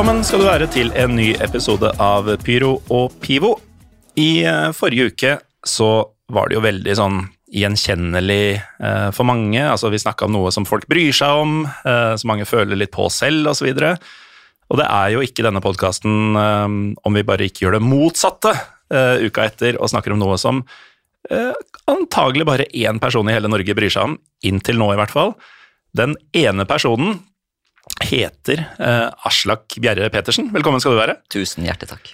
Velkommen skal du være til en ny episode av Pyro og Pivo. I eh, forrige uke så var det jo veldig sånn gjenkjennelig eh, for mange. Altså Vi snakka om noe som folk bryr seg om, eh, som mange føler litt på selv osv. Og, så og det er jo ikke denne podkasten om vi bare ikke gjør det motsatte uka etter og snakker om noe som antagelig bare én person i hele Norge bryr seg om, inntil nå i hvert fall. Den ene personen heter eh, Aslak Bjerre Petersen. Velkommen skal du være. Tusen hjertelig takk.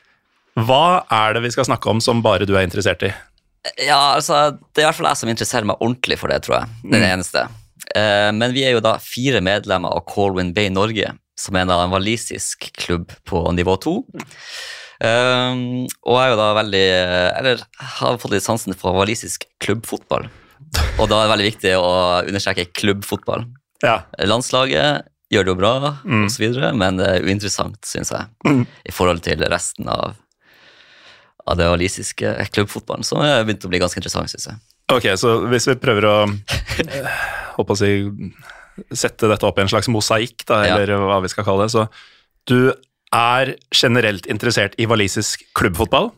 Hva er det vi skal snakke om som bare du er interessert i? Ja, altså, Det er i hvert fall jeg som interesserer meg ordentlig for det, tror jeg. Det er det eneste. Eh, men vi er jo da fire medlemmer av Colwyn Bay Norge, som er en walisisk klubb på nivå to. Um, og jeg er jo da veldig Eller har fått litt sansen for walisisk klubbfotball. Og da er det veldig viktig å understreke klubbfotball. Ja. Landslaget gjør det jo bra, Mm. videre, men det er uinteressant, syns jeg, Mm. i forhold til resten av, av det walisiske klubbfotballen, som er begynt å bli ganske interessant, syns jeg. Ok, så hvis vi prøver å håper å si, sette dette opp i en slags mosaikk, da, Ja. eller hva vi skal kalle det, så du er generelt interessert i walisisk klubbfotball?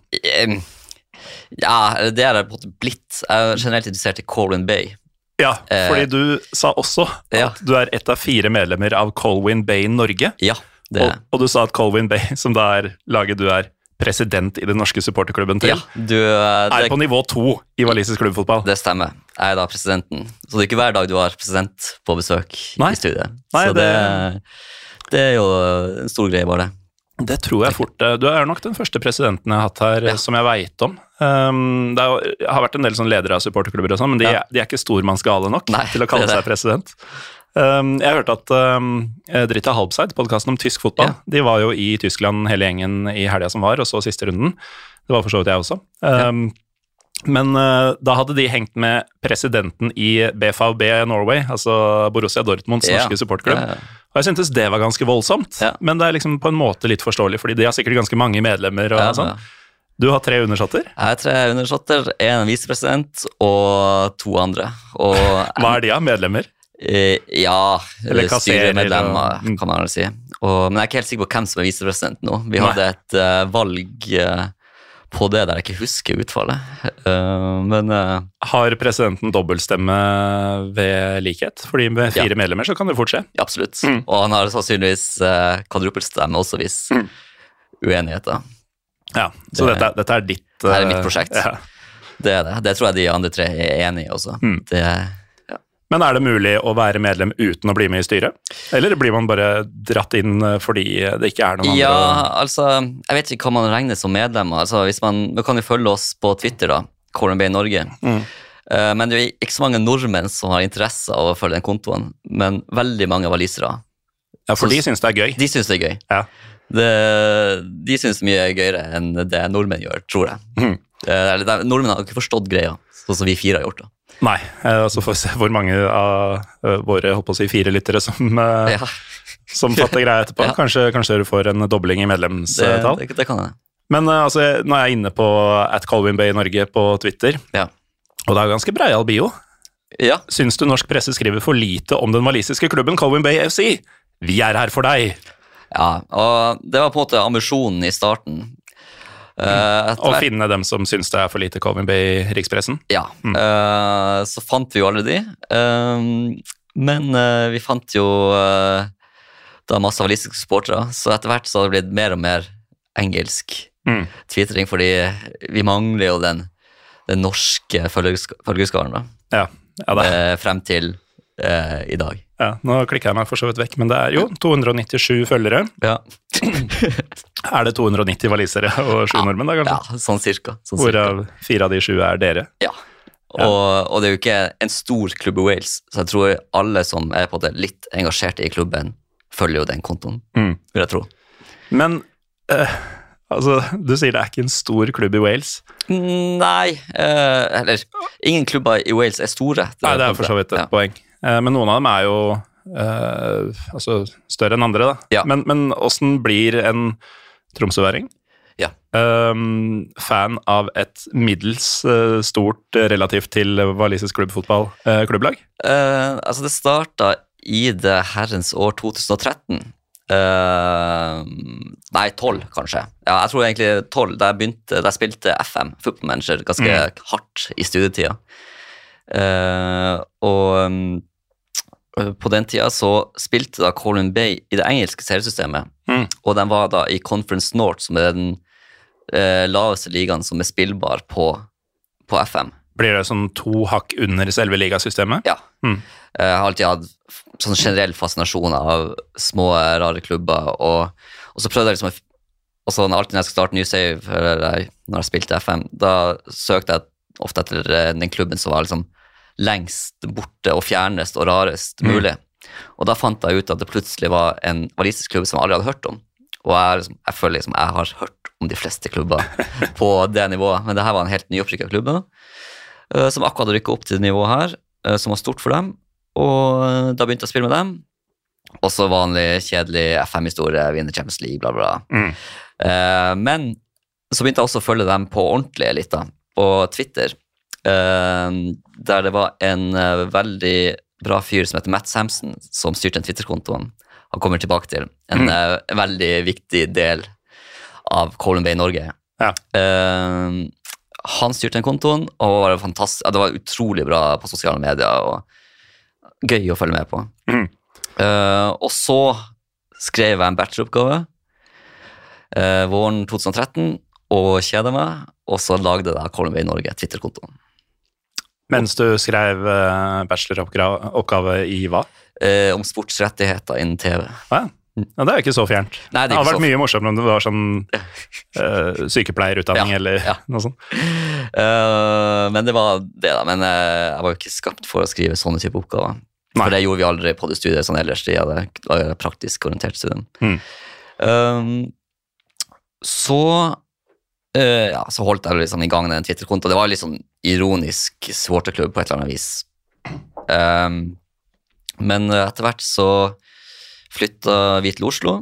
Ja, det er jeg blitt. Jeg er generelt interessert i Colwyn Bay. Ja, Eh, fordi du sa også at ja. du er et av fire medlemmer av Colwyn Bay Norge, Ja, det og, og du sa at Colwyn Bay, som da er laget du er president i den norske supporterklubben til, ja, du, eh, er det, på nivå to i walisisk klubbfotball. det stemmer. Jeg er da presidenten. Så det er ikke hver dag du har president på besøk Nei. i studiet. Nei, så det, det er jo en stor greie, bare. Det tror jeg fort. eh, Du er nok den første presidenten jeg har hatt her Ja. eh, som jeg veit om. Um, det har vært en del sånn ledere av supporterklubber, og sånn, men de, Ja. de er ikke stormannsgale nok Nei, til å kalle seg president. Um, jeg hørte at um, Drita Halbseid, podkasten om tysk fotball, Ja. de var jo i Tyskland hele gjengen i helga som var, og så siste runden. Det var for så vidt jeg også. Men da hadde de hengt med presidenten i BFAB Norway, altså Borussia Dortmunds Ja. norske supportklubb. Og jeg syntes det var ganske voldsomt, Ja. men det er liksom på en måte litt forståelig, fordi de har sikkert ganske mange medlemmer og Ja, sånn. Du har tre undersåtter. Jeg har tre undersåtter, en visepresident og to andre. Og Hva er de av medlemmer? Eh, ja, Eller styremedlemmer, mm. kan man vel si. Og, men jeg er ikke helt sikker på hvem som er visepresident nå. Vi hadde et uh, valg eh, på det der jeg ikke husker utfallet. Uh, men uh, Har presidenten dobbeltstemme ved likhet? Fordi med fire Ja. medlemmer så kan det fort skje. absolutt. Mm. Og han har sannsynligvis uh, kvadruppelstemme også, hvis Mm. uenigheter. Ja, Så Det- dette, dette er ditt Det er eh, mitt prosjekt. Ja. Det er det. Det tror jeg de andre tre er enig i også. Mm. Det, Men er det mulig å være medlem uten å bli med i styret? Eller blir man bare dratt inn eh, fordi det ikke er noen andre? Ja, å- altså Jeg vet ikke hva man regner som medlem. Altså, man, man kan jo følge oss på Twitter, da. Bay Norge. Mm. Uh, men det er ikke så mange nordmenn som har interesse av å følge den kontoen. Men veldig mange walisere. ja, for de syns det er gøy. De syns det er gøy. Ja. Det, de syns mye er gøyere enn det nordmenn gjør, tror jeg. Mm. Uh, nordmenn har ikke forstått greia, sånn som vi fire har gjort. da. Nei, eh, så får vi se hvor mange av eh, våre holdt på å si, fire lyttere som, eh, Ja, som fatter greia etterpå. Ja. Kanskje, kanskje du får en dobling i det, medlemstall. det, det kan jeg. Men altså, nå er jeg inne på at Colvin Bay Norge på Twitter, Ja. og det er ganske breial bio. Ja, Syns du norsk presse skriver for lite om den walisiske klubben Colvin Bay FC? Vi er her for deg! ja, og det var på en måte ambisjonen i starten. Eh, og finne dem som syns det er for lite Colvin Bay i rikspressen. Ja, Mm. Uh, så fant vi jo alle de. Uh, men vi fant jo da masse walisiske supportere, så etter hvert så har det blitt mer og mer engelsk Mm. tvitring, fordi vi mangler jo den, den norske følgerskaren, da, Ja, ja, frem til i dag. Ja, nå klikka jeg meg for så vidt vekk, men det er jo 297 følgere. Ja, Er det 290 walisere og sju Ja. nordmenn, da, kanskje? ja sånn cirka. Sånn. Hvorav fire av de sju er dere. Ja. Og, og det er jo ikke en stor klubb i Wales, så jeg tror alle som er på det litt engasjerte i klubben, følger jo den kontoen, Mm. vil jeg tro. Men eh, altså, du sier det er ikke en stor klubb i Wales. Nei, eh, eller ingen klubber i Wales er store. Nei, det er for så vidt et poeng. Eh, men noen av dem er jo eh, altså større enn andre, da. Ja. Men, åssen blir en tromsøværing Ja. Um, fan av et middels uh, stort, relativt til walisisk klubbfotball, uh, klubblag? Uh, altså, det starta i det herrens år 2013. Eh, nei, tolv, kanskje. Ja, jeg tror egentlig tolv. Da jeg begynte, da jeg spilte FM, Football Manager, ganske hardt i studietida. Eh, og um, på den tida så spilte da Colin Bay i det engelske seriesystemet, Mm. og den var da i Conference North, som er den eh, laveste ligaen som er spillbar på, på FM. Blir det sånn to hakk under selve ligasystemet? Ja. Mm. Jeg har alltid hatt sånn generell fascinasjon av små, rare klubber, og, og så prøvde jeg liksom og så alltid når jeg skal starte ny save, eller når jeg spilte FM, da søkte jeg ofte etter eh, den klubben som var liksom lengst borte og fjernest og rarest Mm. mulig. Og da fant jeg ut at det plutselig var en walisisk klubb som jeg aldri hadde hørt om. Og jeg, liksom, jeg føler liksom jeg har hørt om de fleste klubber på det nivået, men det her var en helt nyopprykka klubb da, eh, som akkurat hadde rykka opp til det nivået her, eh, som var stort for dem. Og eh, da begynte jeg å spille med dem. Også vanlig, kjedelig FM-historie, vinner Champions League, bla, bla. Mm. Men så begynte jeg også å følge dem på ordentlig litt, da, på Twitter. Eh, der det var en eh, veldig bra fyr som heter Matt Samson, som styrte en Twitter-konto han kommer tilbake til. En eh, veldig viktig del av Colin Bay Norge. Ja. Uh, han styrte den kontoen, og var det var utrolig bra på sosiale medier. og Gøy å følge med på. Mm. Uh, og så skrev jeg en bacheloroppgave uh, våren 2013 og kjeda meg, og så lagde jeg Colin Bay Norge, Twitter-kontoen. Mens du skrev eh, bacheloroppgave i hva? Eh, om sportsrettigheter innen TV. Ja. ja, det er jo ikke så fjernt. Nei, Det det hadde vært mye morsommere om det var sånn eh, sykepleierutdanning Ja, eller ja. noe sånt. Uh, men det var det, da. Men uh, jeg var jo ikke skapt for å skrive sånne type oppgaver. Nei. For det gjorde vi aldri på det studiet sånn ellers. Jeg hadde var praktisk orientert student. Mm. Um, så eh, ja, så holdt jeg liksom i gang den Twitter-kontoen. Det var litt sånn ironisk supporterklubb på et eller annet vis. Um, men eh, etter hvert så flytta vi til Oslo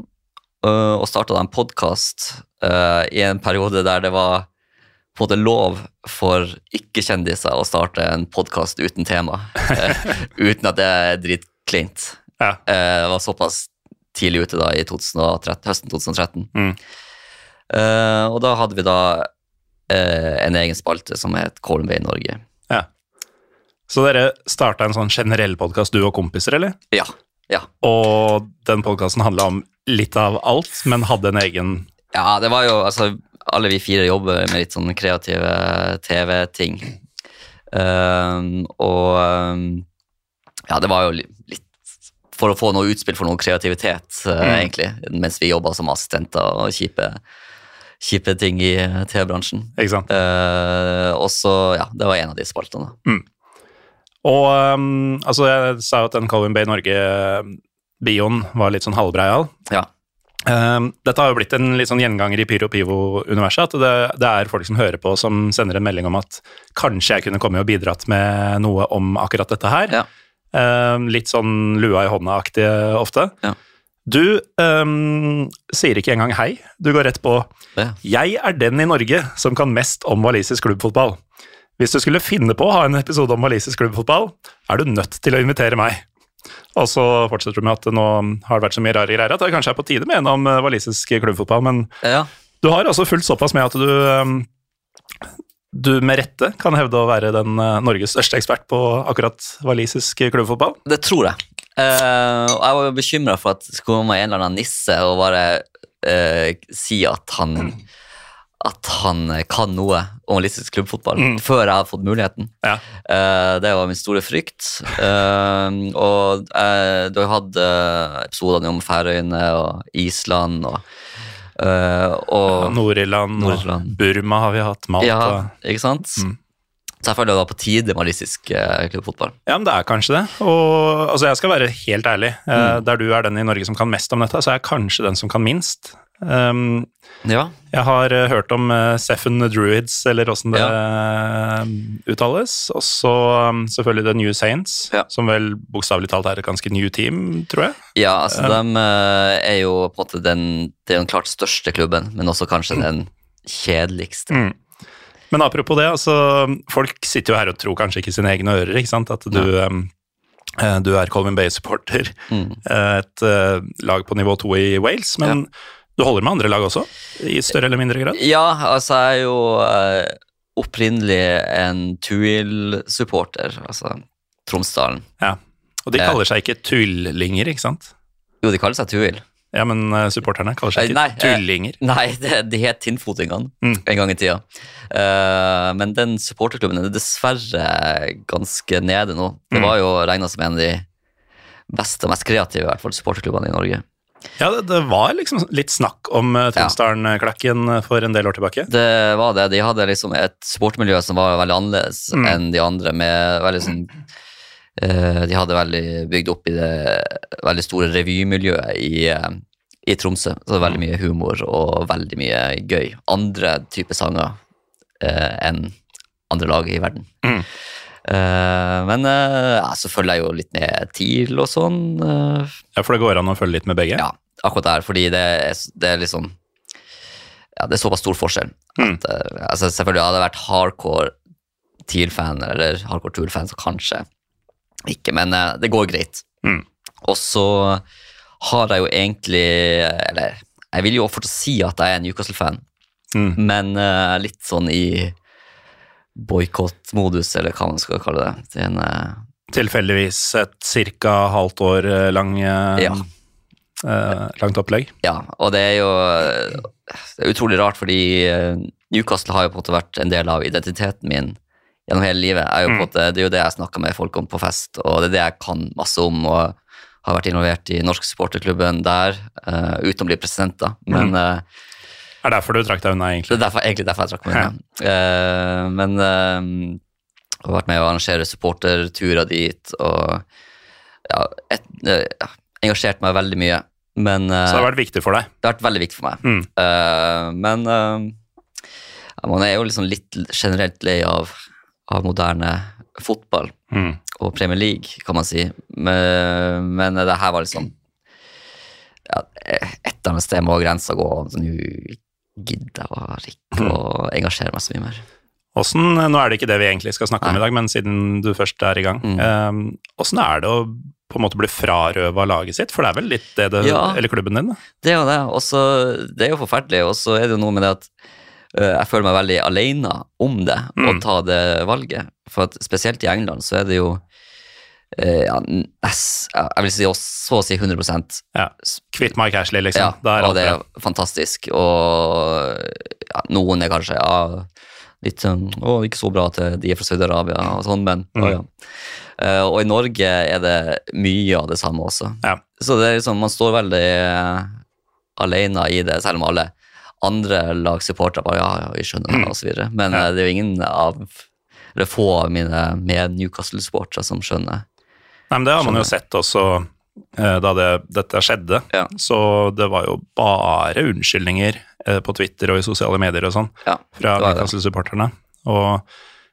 uh, og starta en podkast i en periode der det var på en måte lov for ikke-kjendiser å starte en podkast uten tema. eh, uten at det er dritkleint. Ja. Eh, det var såpass tidlig ute da i 2013, høsten 2013. Mm. Eh, og da hadde vi da uh, en egen spalte som het Colin i Norge. Ja. Så dere starta en sånn generell podkast, du og kompiser, eller? Ja. ja. Og den podkasten handla om litt av alt, men hadde en egen Ja, det var jo altså Alle vi fire jobber med litt sånn kreative TV-ting. Um, og ja, det var jo litt for å få noe utspill for noe kreativitet, uh, Mm. egentlig, mens vi jobba som assistenter og kjipe, kjipe ting i uh, TV-bransjen. Ikke sant? Eh, og så, ja, det var en av de spaltene. Og um, altså, jeg sa jo at den Colin Bay Norge-bioen var litt sånn halvbreial. Ja. Um, dette har jo blitt en litt sånn gjenganger i Pyro Pivo-universet. At det, det er folk som hører på, som sender en melding om at kanskje jeg kunne komme og bidratt med noe om akkurat dette her. Ja. Um, litt sånn lua i hånda-aktig ofte. Ja. Du um, sier ikke engang hei. Du går rett på Ja. 'Jeg er den i Norge som kan mest om walisisk klubbfotball'. Hvis du skulle finne på å ha en episode om walisisk klubbfotball, er du nødt til å invitere meg. Og så fortsetter du med at nå har det vært så mye rare greier at det kanskje er på tide med en om eh, walisisk klubbfotball, men ja. du har altså fulgt såpass med at du um, du med rette kan hevde å være den eh, Norges største ekspert på akkurat walisisk klubbfotball. Det tror jeg. Og jeg var jo bekymra for at det skulle komme en eller annen nisse og bare uh, si at han at han kan noe om listisk klubbfotball Mm. før jeg hadde fått muligheten. Ja. Uh, det var min store frykt. Uh, og uh, du har hatt uh, episodene om Færøyene og Island og, uh, og Nord-Irland, Nord-Irland. Burma har vi hatt, Malta. Ja, ikke sant? Mm. Så jeg føler det var på tide med listisk eh, klubbfotball. Ja, men det er kanskje det. Og altså, jeg skal være helt ærlig. Eh, Mm. Der du er den i Norge som kan mest om dette, så er jeg kanskje den som kan minst. Um, Ja. jeg har eh, hørt om uh, Seffen Druids, eller åssen det eh, uttales. Og så um, selvfølgelig The New Saints, Ja. som vel bokstavelig talt er et ganske new team, tror jeg. Ja, altså de eh, er jo på en måte den den klart største klubben, men også kanskje den kjedeligste. Mm. Men apropos det, altså, folk sitter jo her og tror kanskje ikke sine egne ører, ikke sant? At du um, Eh, Du er Colvin Bay-supporter, Mm. eh, et eh, lag på nivå to i Wales, men du holder med andre lag også, i større eller mindre grad? Ja, altså jeg er jo opprinnelig en Tuil-supporter, altså Tromsdalen. Ja. Og de kaller seg ikke tullinger, ikke sant? Jo, de kaller seg Tuil. Ja, men eh, supporterne kaller seg Eh, ikke nei, eh, tullinger. Nei, det, de het Tinnfotingene Mm. en gang i tida. Uh, men den supporterklubben er dessverre ganske nede nå. Det Mm. var jo regna som en av de beste og mest kreative i hvert fall, supporterklubbene i Norge. Ja, det, det var liksom litt snakk om uh, Tromsdalen-klakken for en del år tilbake. Det var det. De hadde liksom et supportermiljø som var veldig annerledes Mm. enn de andre. med veldig sånn De hadde veldig bygd opp i det veldig store revymiljøet i, eh, i Tromsø. Så det var veldig mye humor og veldig mye gøy. Andre typer sanger eh, enn andre lag i verden. Mm. Eh, men eh, ja, så følger jeg jo litt med TIL og sånn. eh, Ja, For det går an å følge litt med begge? ja, akkurat der, fordi det det er liksom Ja, det er såpass stor forskjell. Mm. At, eh, altså, selvfølgelig hadde jeg vært hardcore TIL-fan, eller hardcore Tool-fan, så kanskje ikke, men eh, det går greit. Mm. Og så har jeg jo egentlig Eller jeg vil jo fortsatt si at jeg er en Newcastle-fan, Mm. men uh, litt sånn i boikottmodus, eller hva man skal kalle det. Er en uh, Tilfeldigvis et ca. halvt år eh, lang, uh, Ja. eh, langt opplegg. Ja, og det er jo det er utrolig rart, fordi eh, Newcastle har jo på en måte vært en del av identiteten min gjennom hele livet. Mm. måte, det er jo det jeg snakker med folk om på fest, og det er det jeg kan masse om. og har vært involvert i norsk supporterklubben der, uh, uten å bli president, da. Men Mm. eh, Er derfor du trakk deg unna, egentlig? det er derfor, egentlig derfor jeg trakk meg unna. Uh, men uh, jeg har vært med å arrangere supporterturer dit, og ja, et, uh, engasjert meg veldig mye. Men uh, Så det har vært viktig for deg? det har vært veldig viktig for meg. Mm. Men man er jo liksom litt generelt lei av, av moderne fotball Mm. og Premier League, kan man si. Men, men det her var liksom ja, Et eller annet sted må grensa gå. Så nå gidder jeg bare ikke å engasjere meg så mye mer. Hvordan, nå er det ikke det vi egentlig skal snakke om i dag, men siden du først er i gang. Mm. eh, er det å på en måte bli frarøva laget sitt? For det er vel litt det det Ja. Eller klubben din, da? Det er jo det. Og så det er jo forferdelig. Og så er det jo noe med det at jeg føler meg veldig alene om det, å Mm. ta det valget. For at spesielt i England så er det jo eh, ja, jeg vil si også, så å si 100 Ja. Kvitt Mike Ashley, liksom. Ja, er og det er fantastisk. Og ja, noen er kanskje ja, litt sånn Å, ikke så bra at de er fra Saudi-Arabia og sånn, men Mm. og, ja. Eh, og i Norge er det mye av det samme også. Ja. Så det er liksom, man står veldig uh, alene i det, selv om alle andre lagsupportere bare ja, ja, vi skjønner det, osv. så videre. Men Ja. eh, det er jo ingen av eller få av mine med Newcastle-supportere som skjønner. Nei, men det har man jo sett også eh, da det, dette skjedde. Ja. Så det var jo bare unnskyldninger eh, på Twitter og i sosiale medier og sånn Ja, fra. Newcastle-supporterne. Og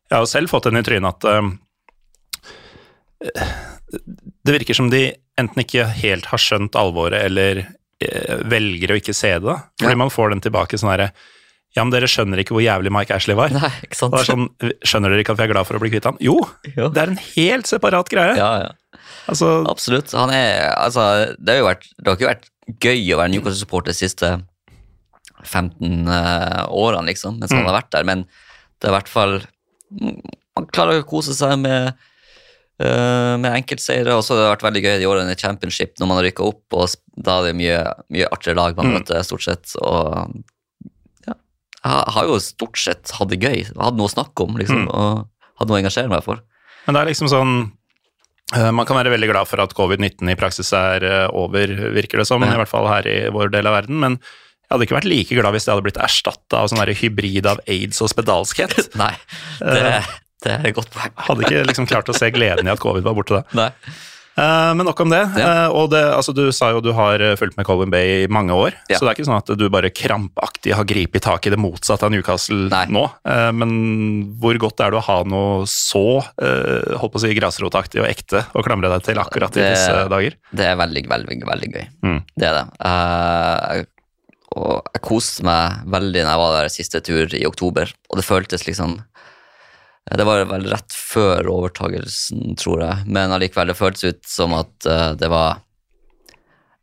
jeg har jo selv fått den i trynet at det virker som de enten ikke helt har skjønt alvoret, eller velger å ikke se det. da. Fordi Ja. man får den tilbake sånn herre Ja, men dere skjønner ikke hvor jævlig Mike Ashley var. Nei, ikke sant? Sånn, Skjønner dere ikke at vi er glad for å bli kvitt han? Jo, jo, det er en helt separat greie. ja, ja. Altså, Absolutt. Han er, altså, det, har jo vært, det har ikke vært gøy å være Newcastle-supporter de siste 15 uh, årene, liksom, mens han Mm. har vært der, men det er i hvert fall Man klarer å kose seg med, eh, med enkeltseire, og så har det vært veldig gøy de årene i championship når man har rykka opp, og da er det mye, mye artigere lag man Mm. møter, stort sett. Og ja, jeg har jo stort sett hatt det gøy, hatt noe å snakke om, liksom, Mm. og hatt noe å engasjere meg for. Men det er liksom sånn eh, Man kan være veldig glad for at covid-19 i praksis er eh, over, virker det som, Ja. i hvert fall her i vår del av verden. Men jeg hadde ikke vært like glad hvis det hadde blitt erstatta av sånn hybrid av aids og spedalskhet. Nei, det, det er et godt poeng. Hadde ikke liksom klart å se gleden i at covid var borte da. Nei. Eh, Men nok om det. Ja. Eh, Og det, altså, du sa jo du har eh, fulgt med Colin Bay i mange år, Ja. så det er ikke sånn at du bare krampaktig har gripet tak i det motsatte av Newcastle Nei. nå. Men hvor godt er det å ha noe så holdt på å si grasrotaktig og ekte å klamre deg til akkurat i disse dager? Det er veldig, veldig, veldig gøy. Mm. Det er det. Og jeg koste meg veldig når jeg var der siste tur i oktober, og det føltes liksom Det var vel rett før overtagelsen, tror jeg, men allikevel, det føltes ut som at eh, det var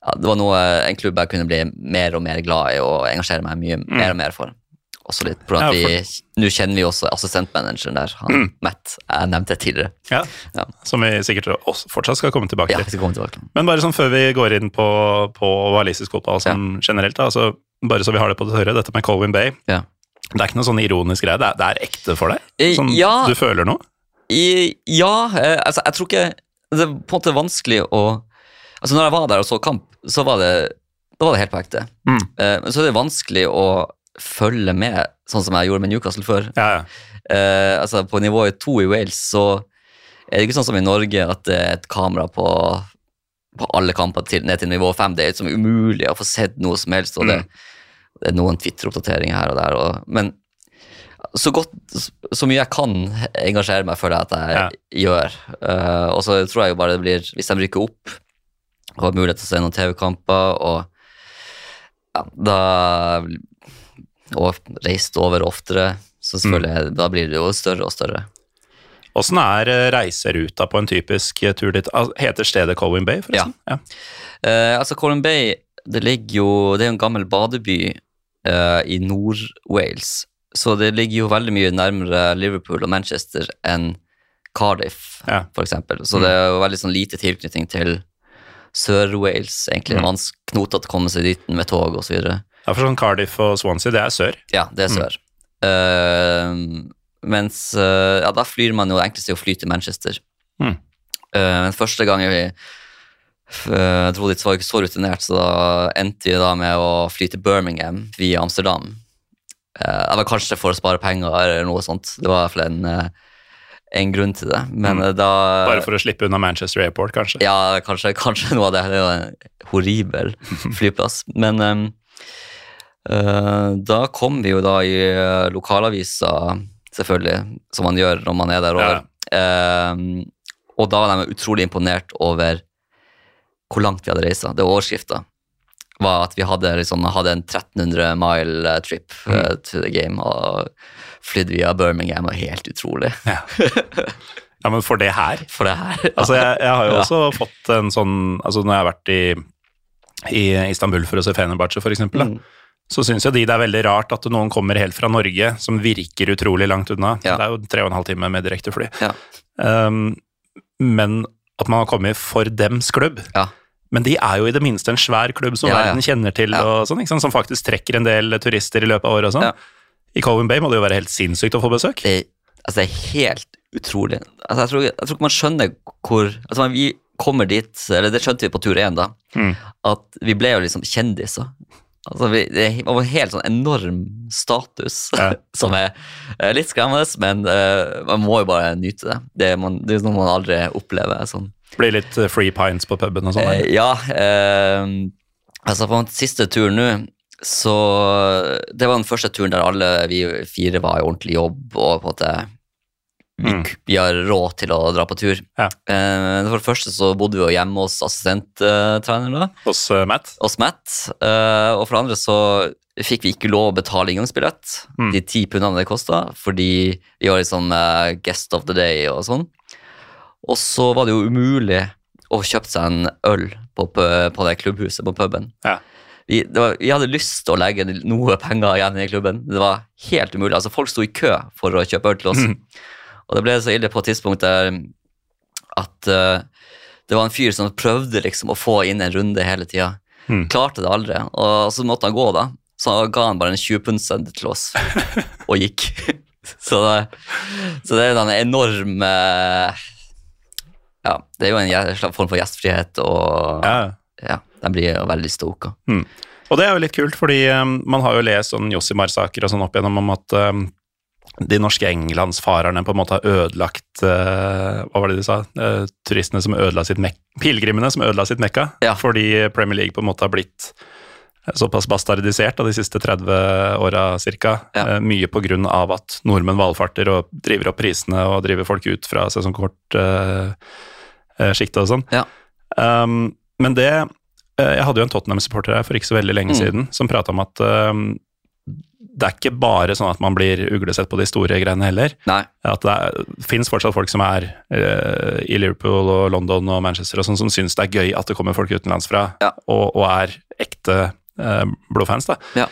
ja, det var noe, en klubb jeg kunne bli mer og mer glad i og engasjere meg mye mer og mer for. Også litt på at Mm. Ja, vi, Nå kjenner vi også assistentmanageren der, han Matt, jeg nevnte tidligere. Ja, Ja. Som vi sikkert også fortsatt skal komme tilbake Ja, til. vi skal komme tilbake. Men bare sånn før vi går inn på, på walisisk fotball sånn generelt, da, altså, bare så vi har det på det tørre, dette med Colwyn Bay. Ja. Det er ikke noe sånn ironisk greie, det er, det er ekte for deg? Eh, Sånn, ja. Du føler noe? I, ja, eh, altså jeg tror ikke Det er på en måte vanskelig å Altså Når jeg var der og så kamp, så var det, da var det helt på ekte. Mm. Eh, Men så er det vanskelig å følge med, sånn som jeg gjorde med Newcastle før. Ja, ja. Eh, altså På nivået to i Wales så er det ikke sånn som i Norge at det er et kamera på, på alle kamper til, ned til nivå fem. Det er liksom umulig å få sett noe som helst. og det, det er noen Twitter-oppdateringer her og der. Og, men så godt, så mye jeg kan engasjere meg, føler jeg at jeg gjør. Uh, og så tror jeg jo bare det blir, hvis de rykker opp og har mulighet til å se noen TV-kamper, og ja, da Og reist over oftere, så selvfølgelig, da blir det jo større og større. Åssen er eh, reiseruta på en typisk eh, tur dit? Heter stedet Colwyn Bay, forresten? Ja. Eh, altså, Colin Bay det ligger jo, det er jo en gammel badeby eh, i Nord-Wales, så det ligger jo veldig mye nærmere Liverpool og Manchester enn Cardiff, Ja. eksempel. Så det er jo veldig sånn lite tilknytning til Sør-Wales, egentlig. Mm. er til knotete å komme seg dit med tog videre. Ja, for sånn Cardiff og Swansea, det er sør. Ja, det er sør. Eh, mens uh, ja, da flyr man jo enklest er å fly til Manchester. Mm. Uh, men første gang vi eh, dro dit, så var jeg ikke så rutinert, så da endte vi da med å fly til Birmingham via Amsterdam. Eh, det var kanskje for å spare penger eller noe sånt. Det var i hvert fall en, eh, en grunn til det. Men eh, da Bare for å slippe unna Manchester Airport, kanskje. ja, kanskje, kanskje noe av det. Det er jo en horribel flyplass. Men eh, da kom vi jo da i lokalavisa, selvfølgelig, som man gjør når man er der over. Ehm, og da var de utrolig imponert over hvor langt vi hadde reisa. Det overskrifta var at vi hadde, liksom, hadde en 1300 mile eh, trip uh, to the game og flydd via Birmingham. Og helt utrolig Ja, men for det her for det her. Altså, jeg, jeg har jo Ja. også fått en sånn Altså, når jeg har vært i, i Istanbul for å se Fenerbahçe, eksempel, Mm. så syns jo de det er veldig rart at noen kommer helt fra Norge, som virker utrolig langt unna. Ja. Det er jo tre og en halv time med direktefly. Ja. Um, men at man har kommet for dems klubb. Ja. Men de er jo i det minste en svær klubb som Ja, ja. verden kjenner til, Ja. sånn, sant? som faktisk trekker en del turister i løpet av året og sånn. I Colwyn Bay må det jo være helt sinnssykt å få besøk. det, altså, det er helt utrolig. Altså, jeg, tror, jeg tror ikke man skjønner hvor altså, Vi kommer dit, eller det skjønte vi på tur én, da, Mm. at vi ble jo liksom kjendiser. Altså, vi, det var helt sånn enorm status, som er litt skremmende, men uh, man må jo bare nyte det. Det man, det er noe man aldri opplever. sånn. Blir litt eh, free pints på puben og sånn. Eh, ja. Eh, altså på den siste turen nå, så Det var den første turen der alle vi fire var i ordentlig jobb, og på en måte vi, Mm. vi har råd til å dra på tur. Ja. For det første så bodde vi jo hjemme hos assistenttreneren, da, Hos uh, Matt. hos Matt. Og for det andre så fikk vi ikke lov å betale inngangsbillett, Mm. de ti pundene det kosta, fordi vi var liksom uh, guest of the day og sånn. Og så var det jo umulig å kjøpe seg en øl på, på det klubbhuset, på puben. Ja. Vi, det var, vi hadde lyst til å legge noe penger igjen i klubben. Det var helt umulig. Altså, folk sto i kø for å kjøpe øl til oss. Mm. Og det ble så ille på et tidspunkt der at uh, det var en fyr som prøvde liksom å få inn en runde hele tida. Mm. Klarte det aldri. Og så måtte han gå, da. Så han ga han bare en 20-pundseddel til oss, og gikk. så, det, så det er en enorm eh, Ja, det er jo en form for gjestfrihet, og Ja. ja, de blir jo veldig stoka. Og det er jo litt kult, fordi um, man har jo lest sånn Jossimar-saker og sånn opp igjennom om at um, de norske englandsfarerne på en måte har ødelagt uh, Hva var det de sa? Uh, turistene som ødela sitt Mekka Pilegrimene som ødela sitt mekka. Ja. Fordi Premier League på en måte har blitt såpass bastardisert av de siste 30 åra ca. Ja. Uh, mye av at nordmenn valfarter og driver opp prisene og driver folk ut fra sesongkortsjiktet og sånn. Ja. Um, men det eh, Jeg hadde jo en Tottenham-supporter her for ikke så veldig lenge Mm. siden som prata om at um, det er ikke bare sånn at man blir uglesett på de store greiene heller. Nei. At det er, fins fortsatt folk som er uh, i Liverpool og London og Manchester og sånn, som syns det er gøy at det kommer folk utenlandsfra Ja. og, og er ekte eh, blodfans. da. Ja.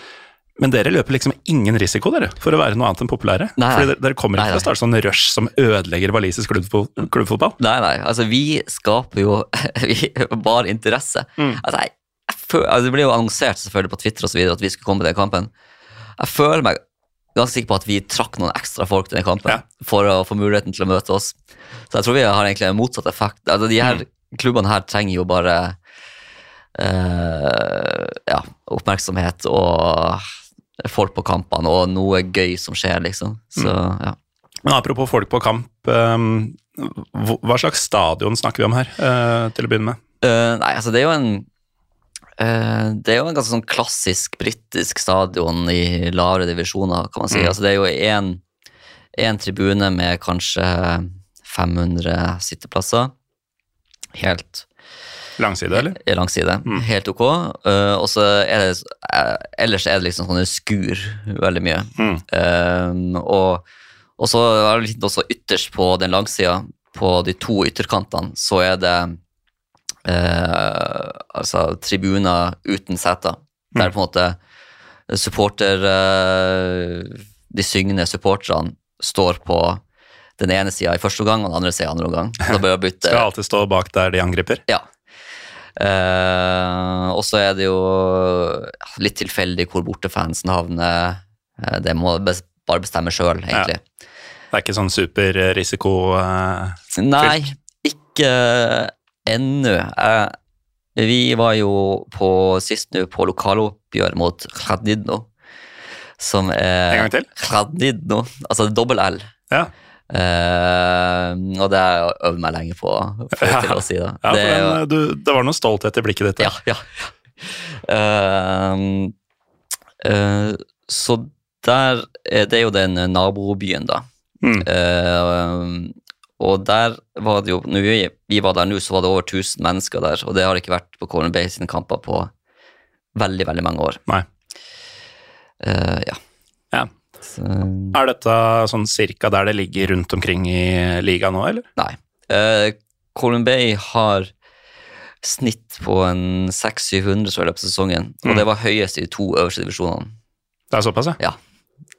Men dere løper liksom ingen risiko dere, for å være noe annet enn populære. Nei. Fordi dere, dere kommer ikke til å starte sånn rush som ødelegger walisisk klubbfotball. Nei, nei, altså vi skaper jo vi, bare interesse. Mm. Altså, jeg, jeg altså, det ble jo annonsert selvfølgelig på Twitter og så videre at vi skulle komme til den kampen. Jeg føler meg ganske sikker på at vi trakk noen ekstra folk til den kampen Ja. for å få muligheten til å møte oss. Så jeg tror vi har egentlig en motsatt effekt. Altså, de her Mm. klubbene her trenger jo bare ja, oppmerksomhet og folk på kampene og noe gøy som skjer, liksom. Så Mm. ja. Men apropos folk på kamp, ehm, hva slags stadion snakker vi om her, eh, til å begynne med? Uh, nei, altså det er jo en eh, Det er jo en ganske sånn klassisk britisk stadion i lavere divisjoner, kan man si. Mm. Altså det er jo én tribune med kanskje 500 sitteplasser. Helt Langside, eller? langside. Mm. Helt ok. Uh, og så er det eh, Ellers er det liksom sånne skur veldig mye. Mm. Uh, og, og så er det litt også ytterst på den langsida, på de to ytterkantene, så er det uh, altså tribuner uten seter. Der Mm. på en måte supporter eh, De syngende supporterne står på den ene sida i første omgang og den andre sida i andre omgang. Da bør bytte Skal alltid stå bak der de angriper. ja. Eh, og så er det jo litt tilfeldig hvor bortefansen havner. Eh, det må bare bestemme sjøl, egentlig. Det er ikke sånn superrisiko Uh, Nei, ikke ennå. Uh, vi var jo på sist nå på lokaloppgjør mot Khadidno, som er En gang til? Khadidno, altså dobbel L. Ja, Eh, og det har jeg øvd meg lenge på, for Ja. å si det. ja det er jo- eh, du, det var noe stolthet i blikket ditt. Ja, ja. Uh, uh, så der er det jo den nabobyen, da. Mm. Og der var det jo Når vi, vi var der nå, så var det over 1000 mennesker der, og det har ikke vært på Corner Bay sine kamper på veldig, veldig mange år. Nei. Ja. Ja. Så, Er dette sånn cirka der det ligger rundt omkring i ligaen nå, eller? nei. Uh, Colin Bay har snitt på en 600-700 så i løpet av sesongen, og Mm. det var høyest i de to øverste divisjonene. Det er såpass, ja?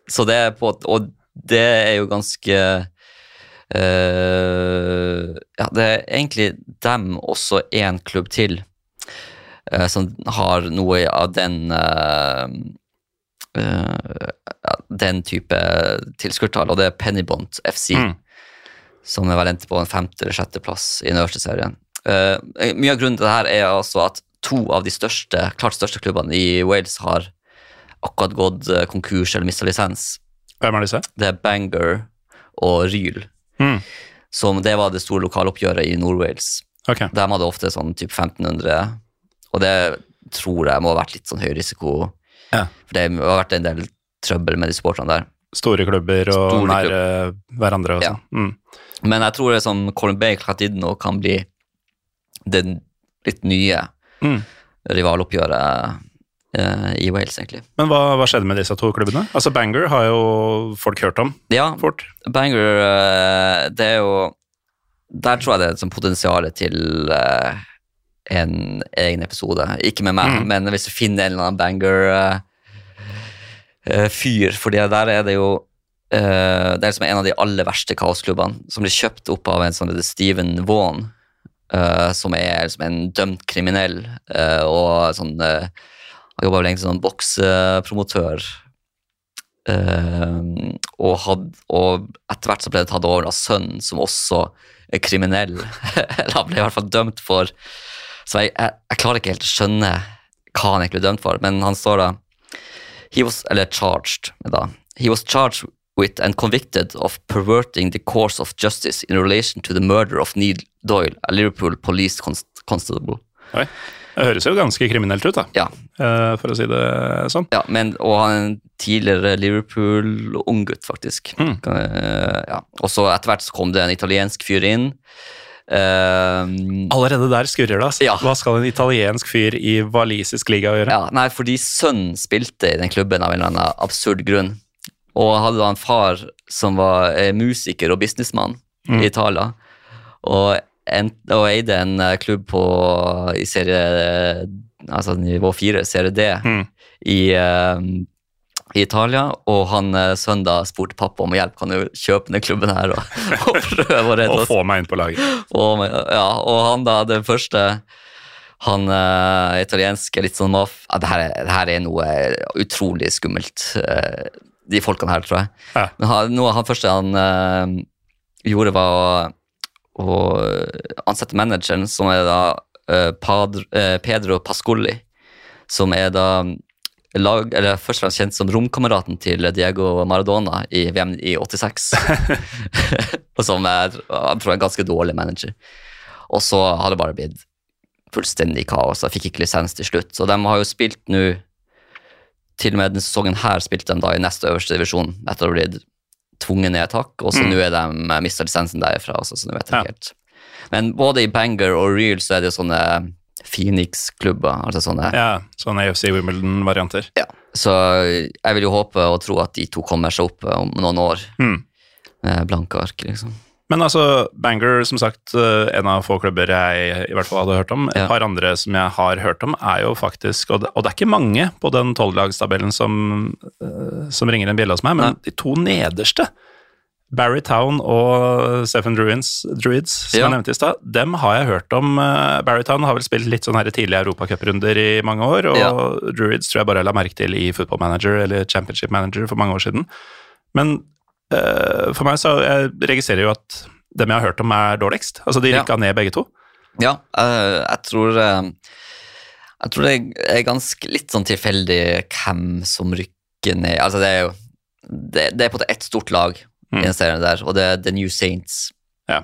Så det er på Og det er jo ganske Uh, Ja, det er egentlig dem også én klubb til uh, som har noe av den ja, Den type tilskuertall, og det er Pennybont FC, Mm. som er vel endte på en femte- eller sjetteplass i den øverste serien. Eh, mye av grunnen til det her er altså at to av de største, klart største klubbene i Wales har akkurat gått eh, konkurs eller mista lisens. Hvem er disse? Det er Bangor og Ryl. Mm. Som det var det store lokaloppgjøret i Nord-Wales. Okay. De hadde ofte sånn typ 1500, og det tror jeg må ha vært litt sånn høy risiko. Ja. For det har vært en del trøbbel med de supporterne der. Store klubber og Store nære hverandre og Ja. sånn. Mm. Men jeg tror det som Colin Bay nå, kan bli det litt nye Mm. rivaloppgjøret eh, i Wales, egentlig. Men hva, hva skjedde med disse to klubbene? Altså Bangor har jo folk hørt om Ja, fort. Bangor, eh, det er jo Der tror jeg det er et potensial til eh, en egen episode. Ikke med meg, Mm. men hvis du finner en eller annen banger-fyr. fordi der er det jo uh, Det er liksom en av de aller verste kaosklubbene, som blir kjøpt opp av en sånn Steven Vaughan, uh, som er liksom en dømt kriminell, eh, og sånn uh, jobber jobba egentlig som sånn boksepromotør. Eh, og, had, og etter hvert så ble det tatt over av sønnen, som også er kriminell. Eller han ble i hvert fall dømt for Så jeg, jeg, jeg klarer ikke helt å skjønne hva han egentlig ble dømt for, men han står da he was, Eller charged da. He was charged with and convicted of perverting the course of justice in relation to the murder of Neil Doyle, a Liverpool police const constable. Oi. Det høres jo ganske kriminelt ut, da, Ja, eh, for å si det sånn. Ja, men, og han er en tidligere Liverpool-unggutt, faktisk. Mm. Eh, ja. Og så etter hvert så kom det en italiensk fyr inn, Eh, Allerede der skurrer det. Altså. Ja. Hva skal en italiensk fyr i walisisk liga gjøre? ja, nei, fordi sønnen spilte i den klubben av en eller annen absurd grunn. Og hadde da en far som var eh, musiker og businessmann Mm. i Italia. Og, en, og eide en eh, klubb på, i serie Altså nivå fire, serie D, Mm. i, eh, i Italia. Og han søndag spurte pappa om hjelp, kan du kjøpe denne klubben her og, og prøve å redde oss? Og få meg inn på laget. Og, ja, og han da, den første Han uh, italienske, litt sånn maf... Ja, det, her er, det her er noe utrolig skummelt, uh, de folkene her, tror jeg. Ja. Men han, noe han første han uh, gjorde, var å, å ansette manageren, som er da eh, eh, Pedro Pascoli, som er da lag, eller først og fremst kjent som romkameraten til Diego Maradona i VM i 86. og som er, tror en ganske dårlig manager. Og så har det bare blitt fullstendig kaos. Jeg fikk ikke lisens til slutt. Så de har jo spilt nå Til og med denne sesongen her spilte de da i neste øverste divisjon etter å ha blitt tvunget ned et hakk, og så Mm. nå er de mista lisensen derfra. Så nå vet jeg ikke helt. Men både i Banger og Real så er det jo sånne Phoenix-klubber. altså sånne Ja, sånne AFC Wimbledon-varianter. ja. Så jeg vil jo håpe og tro at de to kommer seg opp om noen år Mm. blanke ark, liksom. Men altså, Banger, som sagt, eh, en av få klubber jeg i hvert fall hadde hørt om. Et Ja. par andre som jeg har hørt om, er jo faktisk Og det, og det er ikke mange på den tolvlagstabellen som, eh, som ringer en bjelle hos meg, men Nei. de to nederste, Barry Town og Seven Druids, Druids som Ja. jeg nevnte i stad, dem har jeg hørt om. Eh, Barry Town har vel spilt litt sånn her tidlige europacuprunder i mange år, og Ja. Druids tror jeg bare jeg la merke til i Football Manager eller Championship Manager for mange år siden. Men uh, for meg så jeg registrerer jo at dem jeg har hørt om er dårligst. Altså de Ja. ned begge to. Ja, uh, jeg tror uh, Jeg tror det er ganske litt sånn tilfeldig hvem som rykker ned. Altså, det er jo Det, det er på en måte ett stort lag Mm. i den serien der, og det er The New Saints. Ja.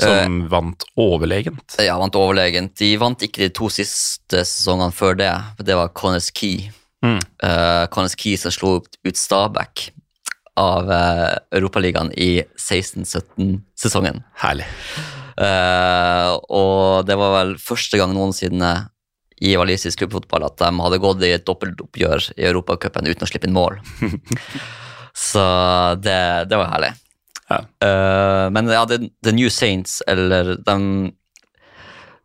Som vant overlegent. Ja, vant overlegent. De vant ikke de to siste sesongene før det. Det var Connors Key. Mm. Uh, Connors Key som slo ut Stabæk av uh, Europaligaen i 16-17-sesongen. Herlig. Uh, og det var vel første gang noensinne i walisisk klubbfotball at de hadde gått i et dobbeltoppgjør i Europacupen uten å slippe inn mål. Så det, det var herlig. Ja. Uh, men ja, The, The New Saints, eller dem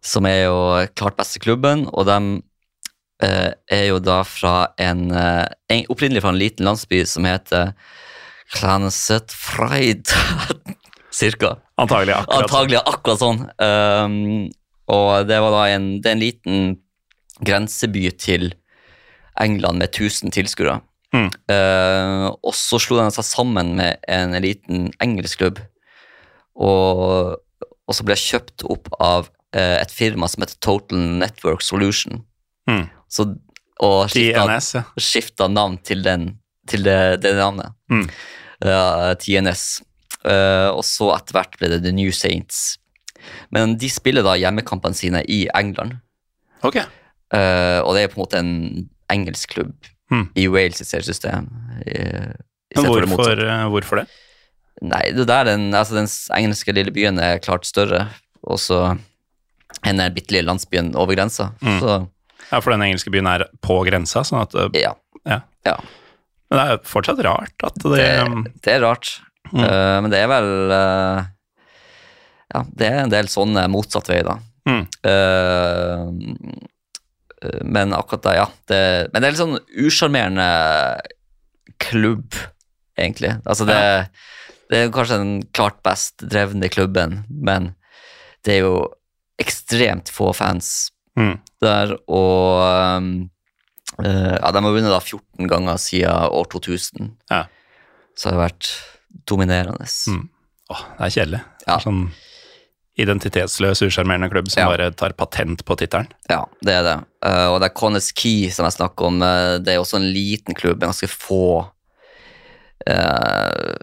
som er jo klart beste klubben, og dem uh, er jo da fra en, uh, en Opprinnelig fra en liten landsby som heter Clanset Freid. Cirka. Antagelig akkurat sånn. Antagelig akkurat sånn. Um, og det var da en, det er en liten grenseby til England med 1000 tilskuere. Mm. Uh, og så slo de seg sammen med en liten engelsk klubb. Og, og så ble jeg kjøpt opp av uh, et firma som heter Total Network Solution. Mm. Så, og skifta, skifta navn til, den, til det, det navnet. Mm. Uh, TNS. Uh, og så etter hvert ble det The New Saints. Men de spiller da hjemmekampene sine i England. Okay. Uh, og det er på en måte en engelsk klubb Mm. i Wales sitt seriesystem. i- i Men stedet for det hvorfor, eh, hvorfor det? Nei, det der den, altså den engelske lille byen er klart større, og så enn den bitte lille landsbyen over grensa. Mm. Så Ja, For den engelske byen er på grensa, sånn at eh, ja, Ja. Ja. Men det er fortsatt rart at det, det, det er rart. Mm. uh, men det er vel uh, Ja, det er en del sånne motsatt vei, da. Mm. Eh, eh, men akkurat det, ja. Det, men det er litt sånn usjarmerende klubb, egentlig. Altså, det, det er kanskje den klart best drevne klubben, men det er jo ekstremt få fans mm. der, og um, eh, ja, de har vunnet da 14 ganger siden år 2000. Ja. Så har det vært dominerende. Mm. Åh, det er kjedelig. Ja. Sånn identitetsløs, usjarmerende klubb som Ja. bare tar patent på tittelen. Ja, det er det. Eh, og det er Connes Key som jeg snakker om. eh, det er også en liten klubb med ganske få uh,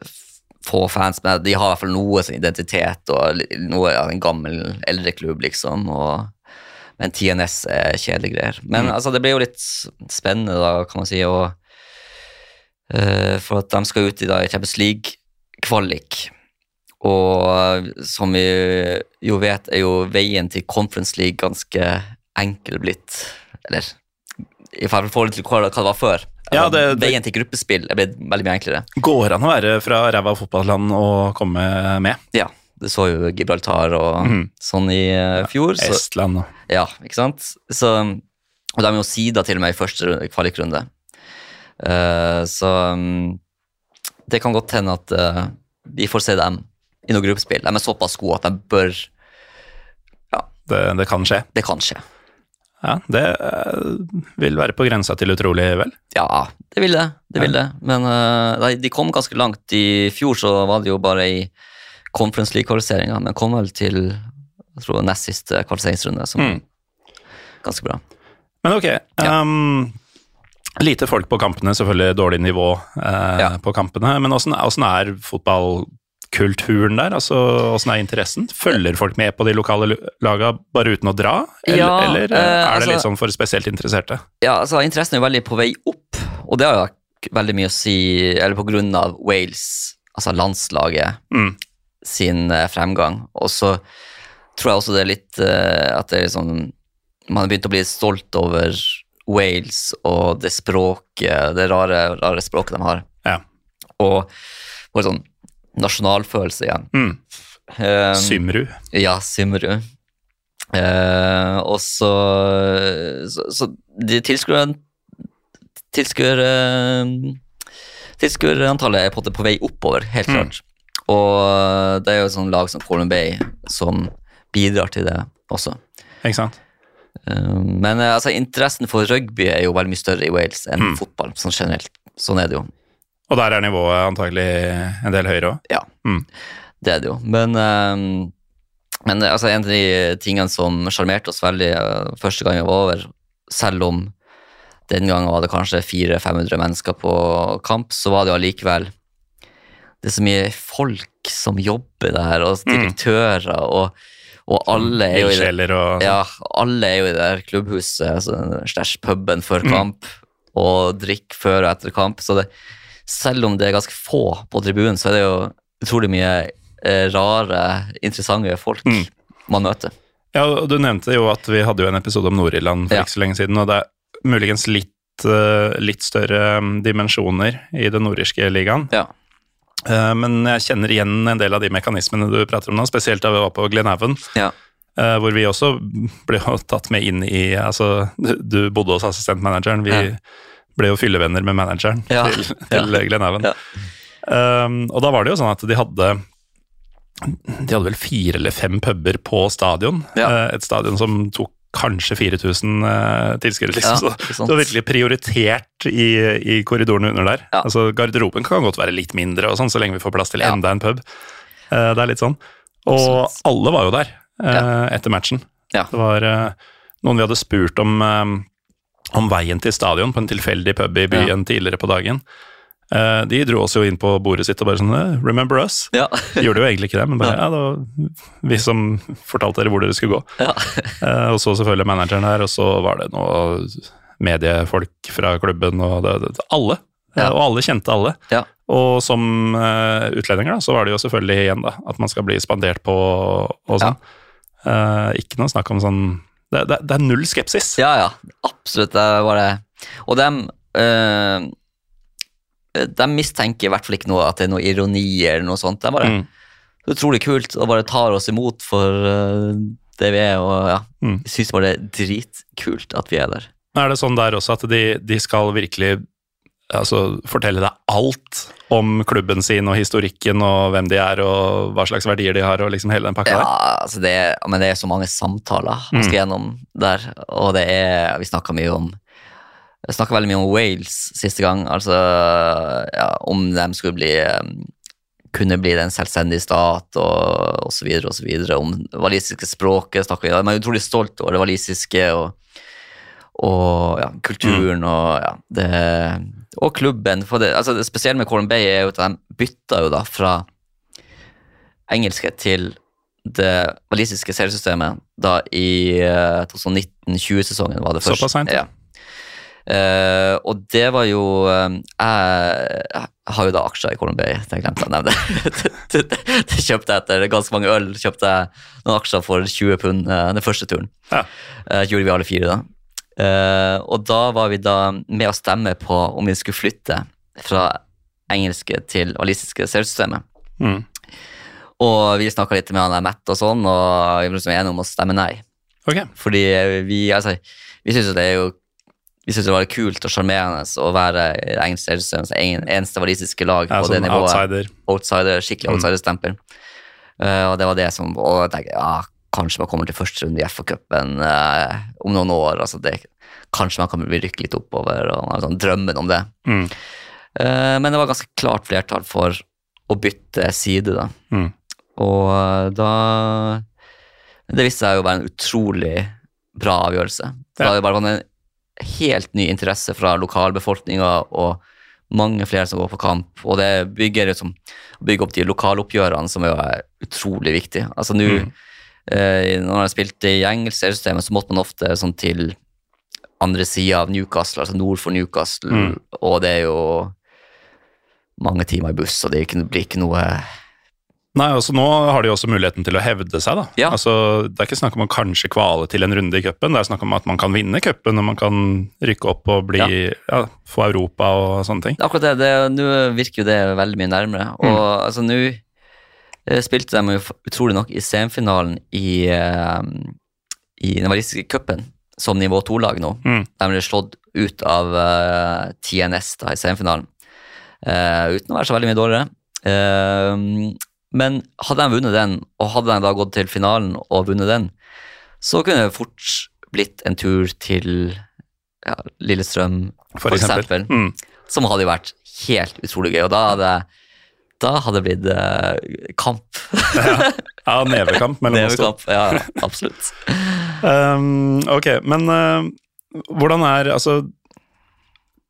få fans, men de har i hvert fall noe sin identitet og noe av en gammel, eldre klubb, liksom. Og, men TNS er kjedelige greier. Men Mm. altså, det blir jo litt spennende, da, kan man si. Og, uh, for at de skal ut i da, i Champions League-kvalik. Og som vi jo vet, er jo veien til Conference League ganske enkel blitt. Eller i forhold til hva det var før. Ja, Altså, det- det- Veien til gruppespill er blitt veldig mye enklere. Går an å være fra ræva fotballand og komme med? Ja, det så jo Gibraltar og mm. sånn i eh, fjor. Ja, Estland og ja, ikke sant? Så, og de er jo sida til og med i første kvalikrunde. Uh, så um, det kan godt hende at uh, vi får se dem i noe gruppespill. De er såpass gode at de bør det, det kan skje. Det kan skje. Ja, det eh, vil være på grensa til utrolig, vel? Ja, det vil det. det, vil det. Men uh, de kom ganske langt. I fjor så var det jo bare i Conference League-kvalifiseringa, men kom vel til jeg tror nest siste kvalifiseringsrunde, som Mm. ganske bra. Men ok. Ja. Um, lite folk på kampene, selvfølgelig dårlig nivå uh, Ja. på kampene. Men åssen er er fotballkulturen der? Altså, Åssen er interessen? Følger folk med på de lokale laga bare uten å dra? Eller, Ja, eller eh, eh, er det altså- litt sånn for spesielt interesserte? Ja, altså Interessen er jo veldig på vei opp, og det har jo veldig mye å si Eller på grunn av Wales, altså landslaget, Mm. sin eh, fremgang. Og så tror jeg også det er litt at det er sånn Man har begynt å bli stolt over Wales og det språket, det rare, rare språket de har. Ja. Og får sånn nasjonalfølelse igjen. Mm. Um, Symru. ja, Symru. Uh, og så, så Så de tilskuere Tilskuer eh, Tilskuerantallet er på, på vei oppover, helt Mm. klart. Og det er jo et sånt lag som Colin Bay som bidrar til det også. Ikke sant? Eh, men eh, altså, interessen for rugby er jo veldig mye større i Wales enn Mm. fotball, sånn generelt. Sånn er det jo. Og der er nivået antagelig en del høyere òg. Ja, Mm. det er det jo. Men, ehm, men altså, en av de tingene som sjarmerte oss veldig eh, første gang vi var over, selv om den gangen var det kanskje 400-500 mennesker på kamp, så var det jo allikevel det er så mye folk som jobber der, og direktører, og, og alle er jo i det, ja, alle er jo i det der klubbhuset, altså, slash puben før Mm. kamp, og drikk før og etter kamp. Så det, selv om det er ganske få på tribunen, så er det jo utrolig mye eh, rare, interessante folk Mm. man møter. Ja, og du nevnte jo at vi hadde jo en episode om Nord-Irland for Ja. ikke så lenge siden, og det er muligens litt, eh, litt større mm, dimensjoner i den nordirske ligaen. Ja. Eh, Men jeg kjenner igjen en del av de mekanismene du prater om nå, spesielt da vi var på Glenhaven, Ja. hvor vi også ble tatt med inn i Altså, du, du bodde hos assistentmanageren, vi Ja. Ble jo fyllevenner med manageren Ja. til, til Ja. Glenhaven. Ja. Um, og da var det jo sånn at de hadde de hadde vel fire eller fem puber på stadion. Eh, Et stadion som tok kanskje 4000 uh, tilskuere. Liksom. Ja, så var virkelig prioritert i, i korridorene under der. Ja. Altså Garderoben kan godt være litt mindre, og sånn, så lenge vi får plass til Ja. enda en pub. Uh, det er litt sånn. Og Absolutt. alle var jo der eh, etter matchen. Ja. Det var eh, noen vi hadde spurt om, eh, om veien til stadion på en tilfeldig pub i byen tidligere på dagen. Eh, de dro oss jo inn på bordet sitt og bare sånn eh, 'Remember us?' Ja. De gjorde jo egentlig ikke det, men bare, ja, det var vi som fortalte dere hvor dere skulle gå. ja. Eh, og så selvfølgelig manageren her, og så var det noe mediefolk fra klubben og det, det, alle. Ja. Og alle kjente alle. Ja. Og som uh, utlendinger da, så var det jo selvfølgelig igjen da, at man skal bli spandert på og sånn. Uh, ikke noe snakk om sånn det, det, det er null skepsis. Ja, ja, absolutt. Det var det. Og de, øh, de mistenker i hvert fall ikke noe at det er noe ironi eller noe sånt. Det er bare Mm. utrolig kult og bare tar oss imot for øh, det vi er. Og ja, Mm. syns bare det er dritkult at vi er der. Er det sånn der også at de, de skal virkelig altså, fortelle deg alt om klubben sin og historikken og hvem de er og hva slags verdier de har og liksom hele den pakka Ja, der? altså det men det er så mange samtaler man skal Mm. gjennom der, og det er Vi snakka mye om Jeg snakka veldig mye om Wales siste gang, altså ja, om de skulle bli um, kunne bli en selvstendig stat og, osv. videre. Om det walisiske språket snakker vi om. De er utrolig stolt over det walisiske og, og ja, kulturen og ja, det, og klubben. For det, altså det spesielle med Colin Bay er jo at de bytta jo da fra engelske til det walisiske seriesystemet da i eh, 2019-20-sesongen var det først. Såpass seint? ja. Eh, og det var jo eh, Jeg har jo da aksjer i Colin Bay, det glemte jeg å nevne. det, det, det kjøpte jeg etter ganske mange øl. kjøpte jeg noen aksjer for 20 pund uh, den første turen. Ja. Uh, gjorde vi alle fire da. Eh, og da var vi da med å stemme på om vi skulle flytte fra engelske til walisiske selvsystemet. Mm. Og vi snakka litt med han der Matt og sånn, og vi ble enige om å stemme nei. Okay. Fordi vi, altså, vi syns jo det er jo vi synes det var kult og sjarmerende å være engelsk selvsystems eneste walisiske lag på det sånn nivået. outsider. Outsider, skikkelig Mm. outsiderstempel. Eh, og det var det som Og jeg tenkte, ja, kanskje man kommer til første runde i FA-cupen eh, om noen år. altså det, Kanskje man kan bli rykke litt oppover, og sånn drømmen om det. Mm. Eh, men det var ganske klart flertall for å bytte side, da. Mm. Og eh, da Det viste seg jo å være en utrolig bra avgjørelse. Det var jo bare en helt ny interesse fra lokalbefolkninga og mange flere som går på kamp. Og det bygger liksom, bygger opp de lokaloppgjørene som er utrolig viktig. Altså nå, Mm. Eh, når jeg spilte i engelsk seriesystemet, så måtte man ofte sånn til andre sida av Newcastle, altså nord for Newcastle, Mm. og det er jo mange timer i buss, og det blir ikke noe Nei, altså Nå har de også muligheten til å hevde seg. da. Ja. Altså, Det er ikke snakk om å kanskje kvale til en runde i cupen, det er snakk om at man kan vinne cupen og man kan rykke opp og bli, ja. få Europa og sånne ting. Akkurat det, nå virker jo det veldig mye nærmere. Og altså nå spilte de jo utrolig nok i semifinalen i, eh, i den walisiske cupen som nivå 2-lag nå. Mm. De ble slått ut av uh, TNS da i semifinalen, uh, uten å være så veldig mye dårligere. Uh, men hadde de vunnet den, og hadde de da gått til finalen og vunnet den, så kunne det fort blitt en tur til ja, Lillestrøm, For, For eksempel. eksempel. Mm. som hadde vært helt utrolig gøy. Og da hadde, da hadde det blitt eh, kamp. Ja, nevekamp mellom oss to. Nevekamp. Ja, ja, absolutt. Um, ok, men uh, hvordan er Altså,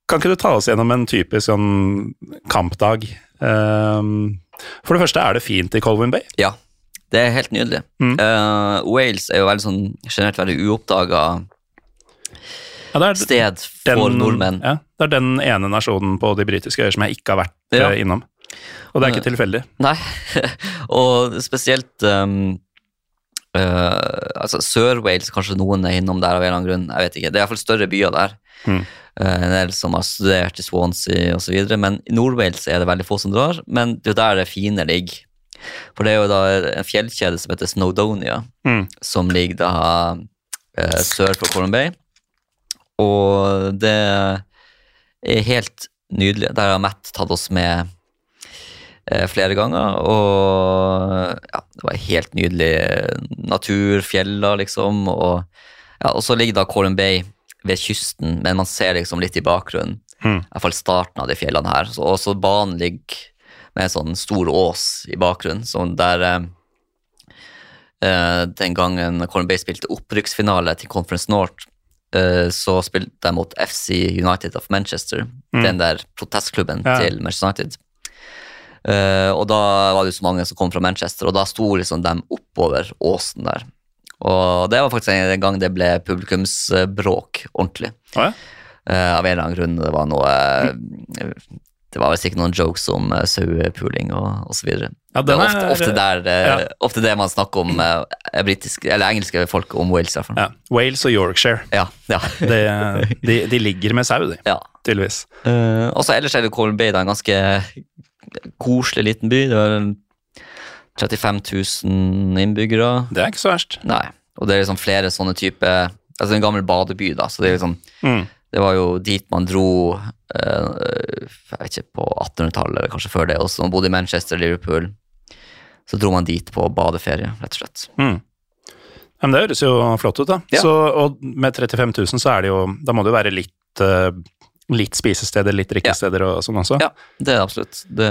kan ikke du ta oss gjennom en typisk sånn kampdag? Um, for det første, er det fint i Colwyn Bay? Ja, det er helt nydelig. Mm. Uh, Wales er jo veldig sånn, generelt veldig uoppdaga Ja, det er sted for nordmenn. Ja, det er den ene nasjonen på de britiske øyer som jeg ikke har vært Ja. eh, innom. Og det er ikke tilfeldig. Nei, og spesielt um, uh, altså Sør-Wales, kanskje noen er innom der av en eller annen grunn. jeg vet ikke. Det er iallfall større byer der. Mm. Eh, en del som har studert i Swansea osv. Men i Nord-Wales er det veldig få som drar. Men det er jo der det fine ligger. For det er jo da en fjellkjede som heter Snowdonia, Mm. som ligger da uh, sør for Colin Bay. Og det er helt nydelig. Der har Matt tatt oss med eh, flere ganger, og ja, det var helt nydelig natur, fjeller, liksom, og, ja, og så ligger da Colum Bay ved kysten, men man ser liksom litt i bakgrunnen, Mm. i hvert fall starten av de fjellene her, så også banen ligger med en sånn stor ås i bakgrunnen, sånn der eh, eh, den gangen Colin Bay spilte opprykksfinale til Conference North, eh, så spilte de mot FC United of Manchester, Mm. den der protestklubben Ja. til Manchester United. Eh, og da var det så mange som kom fra Manchester, og da sto liksom dem oppover åsen der. Og det var faktisk en gang det ble publikumsbråk ordentlig. Oh, ja. uh, av en eller annen grunn. Det var noe eh, Det var vel sikkert noen jokes om uh, sauepuling og osv. Ja, Det er ofte, ofte, der, ja. ofte det man snakker om uh, britiske, eller engelske folk om Wales, fall. Ja. Wales og Yorkshire. Ja, ja. Det, de, de ligger med sau, de, ja. tydeligvis. Og så ellers er det Colin Bay, en ganske koselig liten by. Det var 35 000 innbyggere. Det er ikke så verst. Nei, og det er liksom flere sånne type Altså en gammel badeby, da, så det er liksom Mm. Det var jo dit man dro eh, jeg vet ikke, på 1800-tallet, eller kanskje før det også. Man bodde i Manchester, Liverpool. Så dro man dit på badeferie, rett og slett. Mm. Men det høres jo flott ut, da. Ja. Så, og med 35 000 så er det jo Da må det jo være litt, eh, litt spisesteder, litt drikkesteder og sånn også. Ja, det er det absolutt. Det,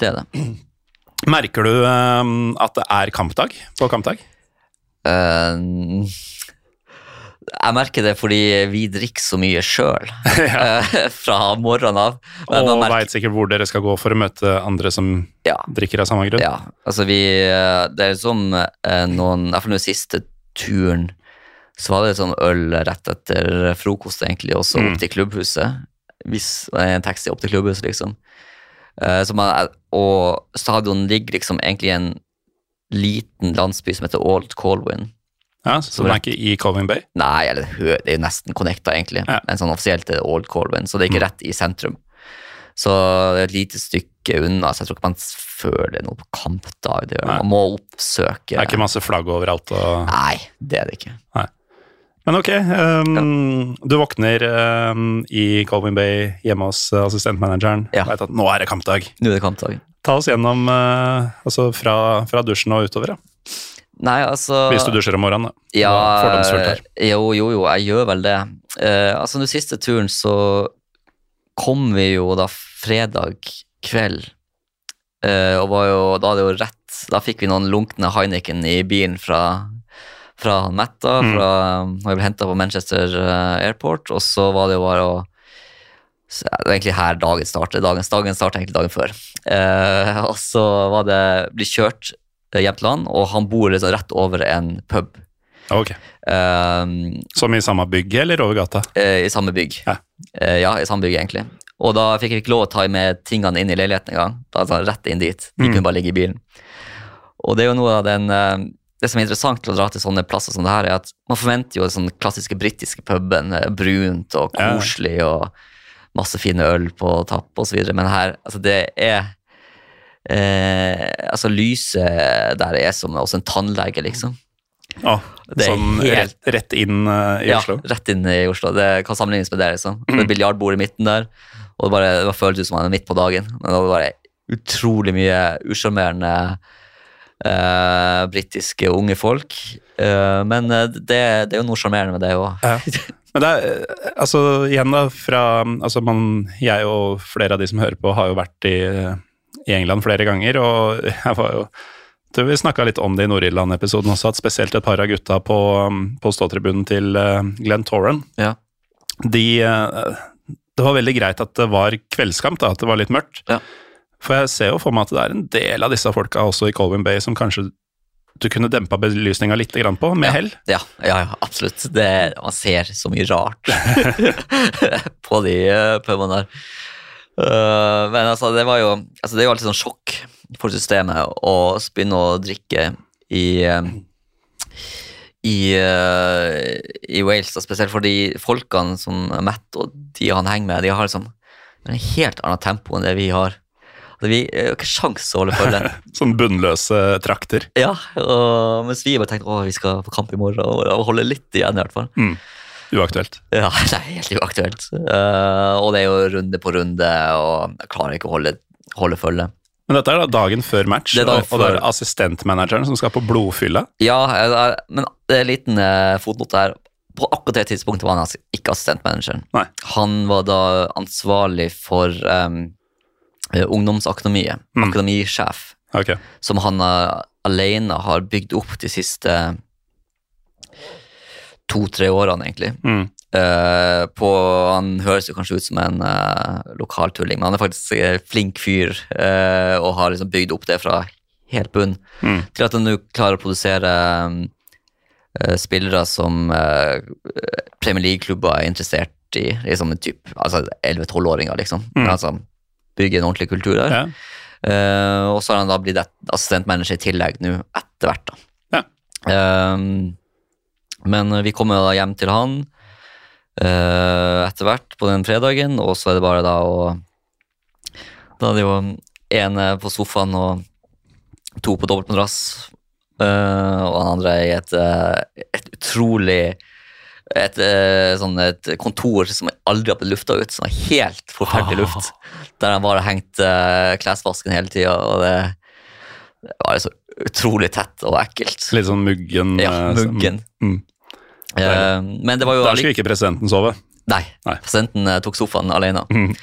det er det. Merker du um, at det er kampdag på kampdag? Uh, jeg merker det fordi vi drikker så mye sjøl fra morgenen av. Men og merker- veit sikkert hvor dere skal gå for å møte andre som ja, drikker av samme grunn. Ja, altså vi eh, Det er liksom eh, noen I hvert fall den siste turen så var det sånn øl rett etter frokost, egentlig, og så Mm. opp til klubbhuset. Hvis, en taxi opp til klubbhuset, liksom. Eh, som er, og stadion ligger liksom egentlig i en liten landsby som heter Old Colwyn. Ja, så den er ikke i Colwyn Bay? Nei, eller det er jo nesten connecta, egentlig. Ja. Men sånn offisielt er det Old Colwyn, så det er ikke Mm. rett i sentrum. Så det er et lite stykke unna, så jeg tror ikke man føler det noe på kampdag. Det gjør. Man må oppsøke Det er ikke masse flagg overalt og Nei, det er det ikke. Men ok, ehm, du våkner um, i Colvin Bay hjemme hos eh, assistentmanageren. Ja. Vet at nå er det kampdag. Nå er det kampdag. Ta oss gjennom uh, altså fra, fra dusjen og utover, da. Nei, altså Hvis du dusjer om morgenen, da. Ja, fordomsfullt her. jo, jo, jo, jeg gjør vel det. Uh, altså, den siste turen så kom vi jo da fredag kveld, Uh, og var jo, da det jo rett Da fikk vi noen lunkne Heineken i bilen fra, fra han Fra, Mm. Og jeg ble henta på Manchester eh, Airport, og så var det jo bare å så Det var egentlig her dagen startet. Dagen, dagen startet egentlig dagen før. Eh, og så var det bli kjørt eh, hjem til han, og han bor liksom rett over en pub. Ok. Eh, Som i samme bygg eller over gata? eh, I samme bygg. Ja. Eh, ja, i samme bygg, egentlig. Og da fikk jeg ikke lov å ta med tingene inn i leiligheten engang. Altså rett inn dit. De Mm. kunne bare ligge i bilen. Og det er jo noe av den eh, Det som er interessant til å dra til sånne plasser som det her, er at man forventer jo den sånn klassiske britiske puben. eh, Brunt og Ja. koselig og masse fine øl på tapp osv. Men her, altså det er eh, Altså, lyset der er som hos en tannlege, liksom. Ja, Det sånn helt- rett, rett inn uh, i ja, Oslo? rett inn i Oslo. Det kan sammenlignes med det. liksom. Det er et biljardbord i midten der, og det bare, det bare føltes som man er midt på dagen. Men det var bare utrolig mye usjarmerende eh, britiske unge folk. Uh, men eh, det, det er jo noe sjarmerende med det òg. Ja. Men det er, altså igjen da, fra altså man, Jeg og flere av de som hører på, har jo vært i, i England flere ganger, og jeg var jo tror Vi snakka litt om det i Nord-Irland-episoden også, at spesielt et par av gutta på, på ståtribunen til Glenn Torren, Ja. de Det var veldig greit at det var kveldskamp, da, at det var litt mørkt. Ja. For jeg ser jo for meg at det er en del av disse folka også i Colwyn Bay som kanskje du kunne dempa belysninga litt på, med hell. Ja, ja, ja absolutt. Det, man ser så mye rart på de uh, pubene der. Uh, men altså, det var jo altså, Det er jo alltid sånn sjokk for systemet å begynne å drikke i eh, i, uh, i Wales, da, spesielt fordi folkene som Matt og de han henger med, de har liksom en helt annet tempo enn det vi har. Altså, vi har jo ikke sjans å holde følge. Sånn bunnløse trakter. Ja, og mens vi bare tenkte å vi skal på kamp i morgen og, holde litt igjen i hvert fall. Uaktuelt. Ja, det er helt uaktuelt. Uh, og det er jo runde på runde, og jeg klarer ikke å holde, holde følge. Men dette er da dagen før match, Det er dagen og, og det er assistentmanageren som skal på blodfylla. Ja, jeg- men det er en liten uh, fotnote her. På akkurat det tidspunktet var han altså ikke assistentmanageren. Han var da ansvarlig for um, ungdomsakademiet, Mm. akademisjef, okay. som han uh, alene har bygd opp de siste to-tre årene, egentlig. Mm. Uh, på, han høres jo kanskje ut som en uh, lokaltulling, men han er faktisk en flink fyr uh, og har liksom bygd opp det fra helt bunn Mm. til at han nå klarer å produsere eh, spillere som Premier League-klubber er interessert i. Liksom en typ, altså 11-12-åringer, liksom. Mm. Altså, bygge en ordentlig kultur der. Ja. Uh, og så har han da blitt assistentmanager i tillegg nå etter hvert. da. Ja. Eh, men vi kommer da hjem til han uh, etter hvert på den fredagen, og så er det bare da å Da er det jo en på sofaen og to på dobbeltmadrass, uh, og han andre i et, et utrolig et, eh, sånn et kontor som aldri har blitt lufta ut, som er helt forferdelig luft. Der han bare hengte hengt uh, klesvasken hele tida, og det, det var så utrolig tett og ekkelt. Litt sånn muggen. Ja, eh, som- muggen. Mm. Der, men det var jo Der skulle ikke presidenten sove. Nei, Nei. presidenten eh, tok sofaen alene. Mm.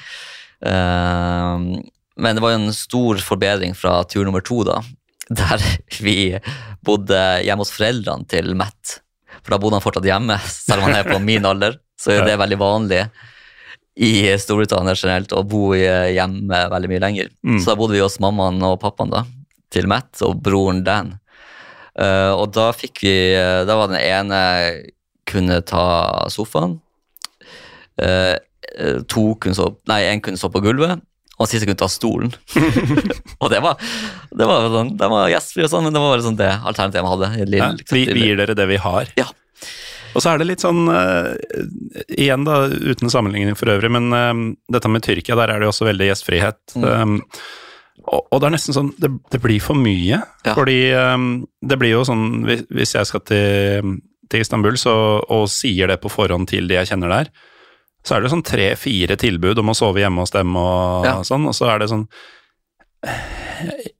Eh, men det var jo en stor forbedring fra tur nummer to, da. Der vi bodde hjemme hos foreldrene til Matt. For da bodde han fortsatt hjemme, selv om han er på min alder. Så er det veldig vanlig i Storbritannia generelt å bo hjemme veldig mye lenger. Mm. Så da bodde vi hos mammaen og pappaen da, til Matt og broren Dan. Uh, og da fikk vi eh, Da var den ene kunne ta sofaen. Uh, to kunne sove Nei, én kunne sove på gulvet, Og han siste kunne ta stolen. og det var, det var sånn, det var gjestfri og sånn, men det var bare sånn det alternativet de hadde. lille- Ja, vi, vi gir dere det vi har. Ja. Og så er det litt sånn uh, Igjen, da, uten sammenligning for øvrig, men uh, dette med Tyrkia, der er det jo også veldig gjestfrihet. Mm. Um, og, og det er nesten sånn Det, det blir for mye. Ja. Fordi um, det blir jo sånn hvis- Hvis jeg skal til, til Istanbul så, og sier det på forhånd til de jeg kjenner der, så er det sånn tre-fire tilbud om å sove hjemme hos dem og Ja. sånn, og så er det sånn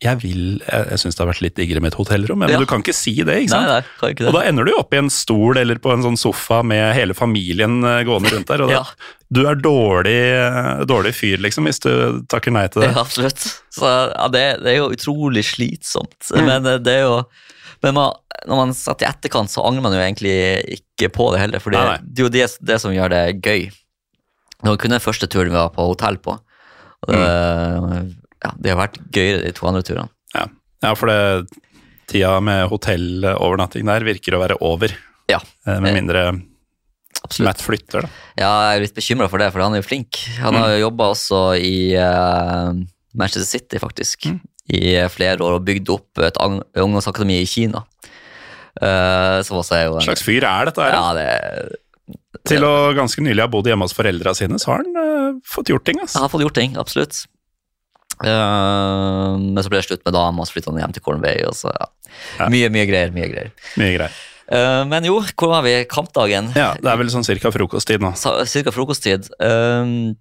jeg vil Jeg, jeg syns det har vært litt diggere med et hotellrom, men Ja. du kan ikke si det, ikke sant? nei, kan ikke Og da ender du jo opp i en stol eller på en sånn sofa med hele familien eh, gående rundt der, og da, Ja. du er dårlig, eh, dårlig fyr, liksom, hvis du takker nei til det. Ja, absolutt. Så ja, det, det er jo utrolig slitsomt. Mm. Men eh, det er jo men man, når man satt i etterkant, så angrer man jo egentlig ikke på det heller. For det, Nei, nei. det er jo det, det som gjør det gøy. Det var kun den første turen vi var på hotell på. Og det, Mm. ja, det har vært gøyere de to andre turene. Ja, ja for det, tida med hotellovernatting der virker å være over. Ja, Eh, Med Eh, mindre absolutt. Matt flytter, da. Ja, jeg er litt bekymra for det, for han er jo flink. Han har jo jobba også i uh, Manchester City, faktisk, Mm. i eh, flere år og bygd opp et ungdomsakademi i Kina. Uh, som også er jo en slags fyr er dette her? Ja, det Til å ganske nylig ha bodd hjemme hos foreldra sine, så har han uh, fått gjort ting, Altså. Jeg har fått gjort ting, absolutt. Uh, men så ble det slutt med dama, så flytta han hjem til Cornway. Og så, ja. Ja. Mye, mye greier. mye greier. Mye greier. Uh, men jo, hvor var vi? Kampdagen. Ja, det er vel sånn cirka frokosttid nå. Så, Cirka frokosttid. Uh,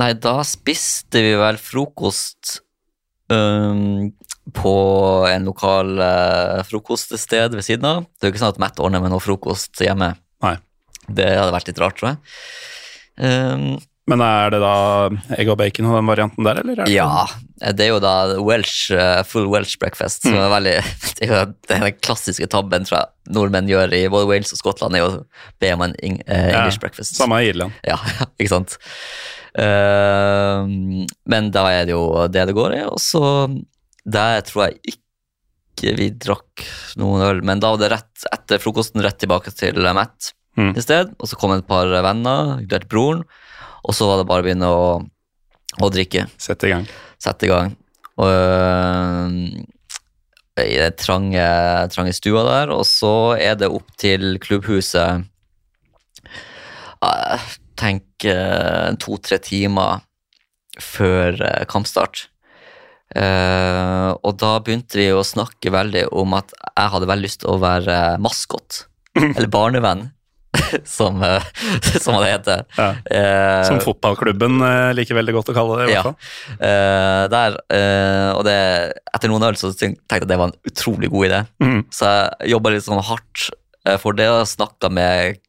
nei, da spiste vi vel frokost eh, på en lokal frokoststed ved siden av. Det er jo ikke sånn at Matt ordner med noe frokost hjemme. Det hadde vært litt rart, tror jeg. Um, Men er det da egg og bacon og den varianten der, eller? Er det Ja, det er jo da Welsh, eh, full Welsh breakfast. Som er veldig, det er jo den klassiske tabben tror jeg nordmenn gjør i både Wales og Skottland, er å be om en eh, Ja, English breakfast. Samme i Irland. Ja, ikke sant. Uh, men da er det jo det det går i, og så Der tror jeg ikke vi drakk noen øl, men da var det rett etter frokosten rett tilbake til Matt Mm. i sted, og så kom et par venner, inkludert broren, og så var det bare å begynne å, å drikke Sette i gang. sette i gang. Og, øh, I den trange, trange stua der, og så er det opp til klubbhuset øh, Tenk øh, to-tre timer før uh, kampstart. Uh, og da begynte vi å snakke veldig om at jeg hadde veldig lyst til å være maskot, eller barnevenn, som, uh, som det heter. Ja. Eh, Som fotballklubben eh, liker veldig godt å kalle det, i hvert fall. Ja. der, eh, og det, etter noen øl så tenkte jeg at det var en utrolig god idé. Mm. Så jeg jobba litt sånn hardt eh, for det, og snakka med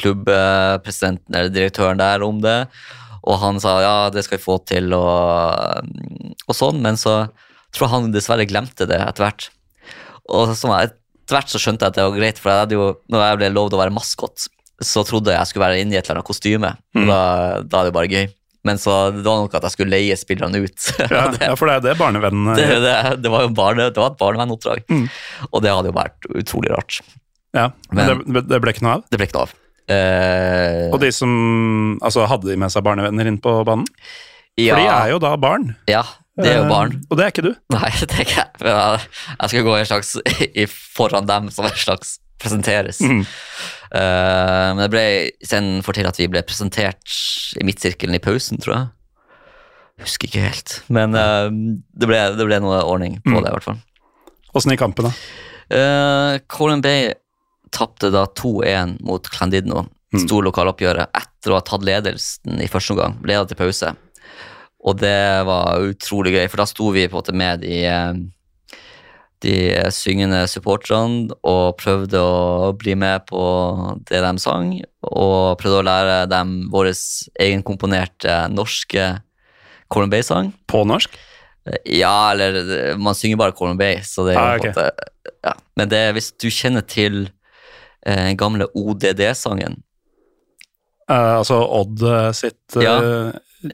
klubbpresidenten eller direktøren der om det. Og han sa ja, det skal vi få til, og, og sånn, men så tror jeg han dessverre glemte det etter hvert. Og sånn, etter hvert så skjønte jeg at det var greit, for jeg hadde jo, når jeg ble lovd å være maskot, så trodde jeg jeg skulle være inne i et eller annet kostyme. Og da, da er det bare gøy. Men så det var nok at jeg skulle leie spillerne ut. Ja, det, ja, for det er det barnevennene det, det, det var jo barne, det var et barnevennoppdrag, Mm. og det hadde jo vært utrolig rart. Ja, men, Men- det, det ble ikke noe av. Det ble ikke noe av. Eh, Og de som altså, hadde de med seg barnevenner inn på banen? ja, For de er jo da barn. ja, det er jo Eh, barn. Og det er ikke du. Nei, det er ikke jeg. Jeg skal gå en slags i foran dem som en slags presenteres. Mm. Uh, men det ble istedenfor til at vi ble presentert i midtsirkelen i pausen, tror jeg. Husker ikke helt. Men uh, det, ble, det ble noe ordning på Mm. det, i hvert fall. Åssen gikk kampen, da? Uh, Colin Bay tapte da 2-1 mot Clandidno, Mm. stor lokaloppgjøret, etter å ha tatt ledelsen i første omgang. Leda til pause. Og det var utrolig gøy, for da sto vi på en måte med de, eh, de syngende supporterne og prøvde å bli med på det de sang, og prøvde å lære dem vår egenkomponerte norske Colin Bay-sang. På norsk? Ja, eller man synger bare Colin Bay, så det er Ah, okay. på en måte ja. Men det, hvis du kjenner til eh, gamle ODD-sangen Eh, altså Odd eh, sitt eh, Ja.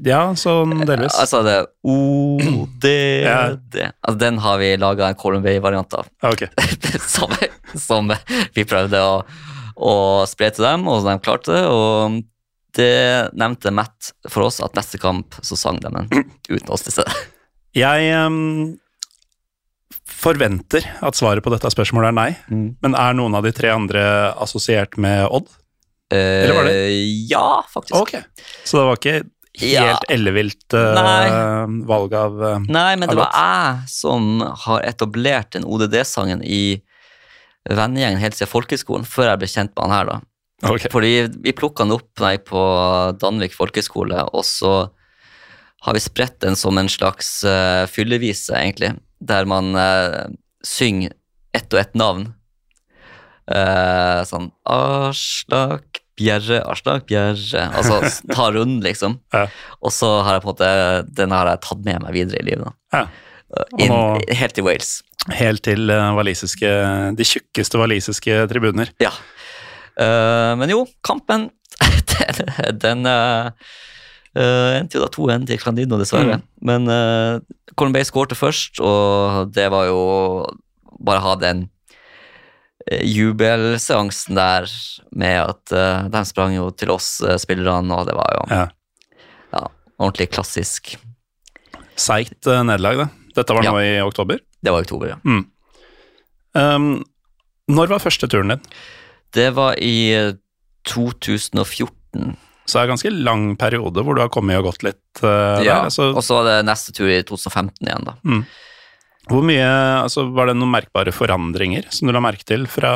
Ja, sånn delvis. Altså det ODD Ja. altså, Den har vi laga en Colin Bay-variant av. Ja, ok. som, som vi prøvde å, å spre til dem, og de klarte det. Og det nevnte Matt for oss, at neste kamp så sang de den uten oss til stede. Jeg um, forventer at svaret på dette spørsmålet er nei, men er noen av de tre andre assosiert med Odd? Eller var det? Ja, faktisk. Ok, så det var ikke Ja. helt ellevilt uh, valg av uh, Nei, men det var jeg som har etablert den ODD-sangen i vennegjengen helt siden folkeskolen, før jeg ble kjent med han her, da. Okay. Fordi vi plukka den opp nei, på Danvik folkehøgskole, og så har vi spredt den som en slags uh, fyllevise, egentlig, der man uh, synger ett og ett navn. Uh, sånn Aslak Bjerre, Arsdag, Bjerre Altså ta runden, liksom. Ja. Og så har jeg på en måte Den har jeg tatt med meg videre i livet. Ja. Nå- helt til Wales. Helt til valisiske, de tjukkeste walisiske tribuner. Ja. Uh, men jo, kampen Den, den uh, endte jo da 2-1 til Clandino, dessverre. Mm. Men uh, Colin skårte først, og det var jo bare ha den jubelseansen der med at uh, de sprang jo til oss uh, spillerne, og det var jo Ja. ja, ordentlig klassisk. Seigt uh, nederlag, det. Dette var nå i oktober. Det var i oktober, ja. Mm. Um, når var første turen din? Det var i uh, 2014. Så det er en ganske lang periode hvor du har kommet og gått litt Uh, Ja, der. Altså, og så var det neste tur i 2015 igjen, da. Hvor mye, altså, var det noen merkbare forandringer som du la merke til fra,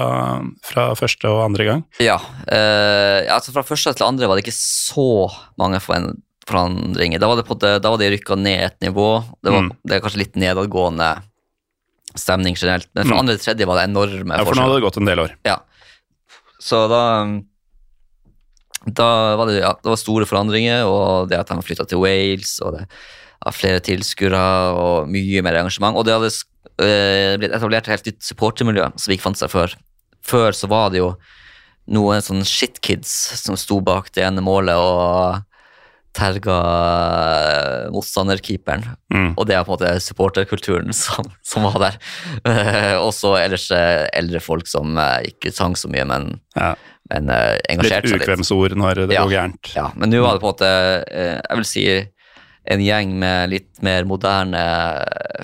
fra første og andre gang? Ja, eh, altså fra første til andre var det ikke så mange forandringer. Da var det på det, da var det rykka ned et nivå. Det, var, Mm. det er kanskje litt nedadgående stemning generelt. Men fra Mm. andre til tredje var det enorme Ja, for nå hadde det gått en del år. Ja. Så da Da var det, ja, det var store forandringer, og det at de flytta til Wales, og det var flere tilskuere og mye mer engasjement. Og det hadde uh, blitt etablert et helt nytt supportermiljø som ikke fant seg før. Før så var det jo noen sånne shitkids som sto bak det ene målet og terga eh, motstanderkeeperen. Mm. Og det er på en måte supporterkulturen som, som var der. Også og så ellers eh, eldre folk som eh, ikke sang så mye, men, Ja. men eh, engasjerte seg litt. Litt ukvemsord når det Ja. går gærent. Ja, men nå var det på en måte, eh, jeg vil si, en gjeng med litt mer moderne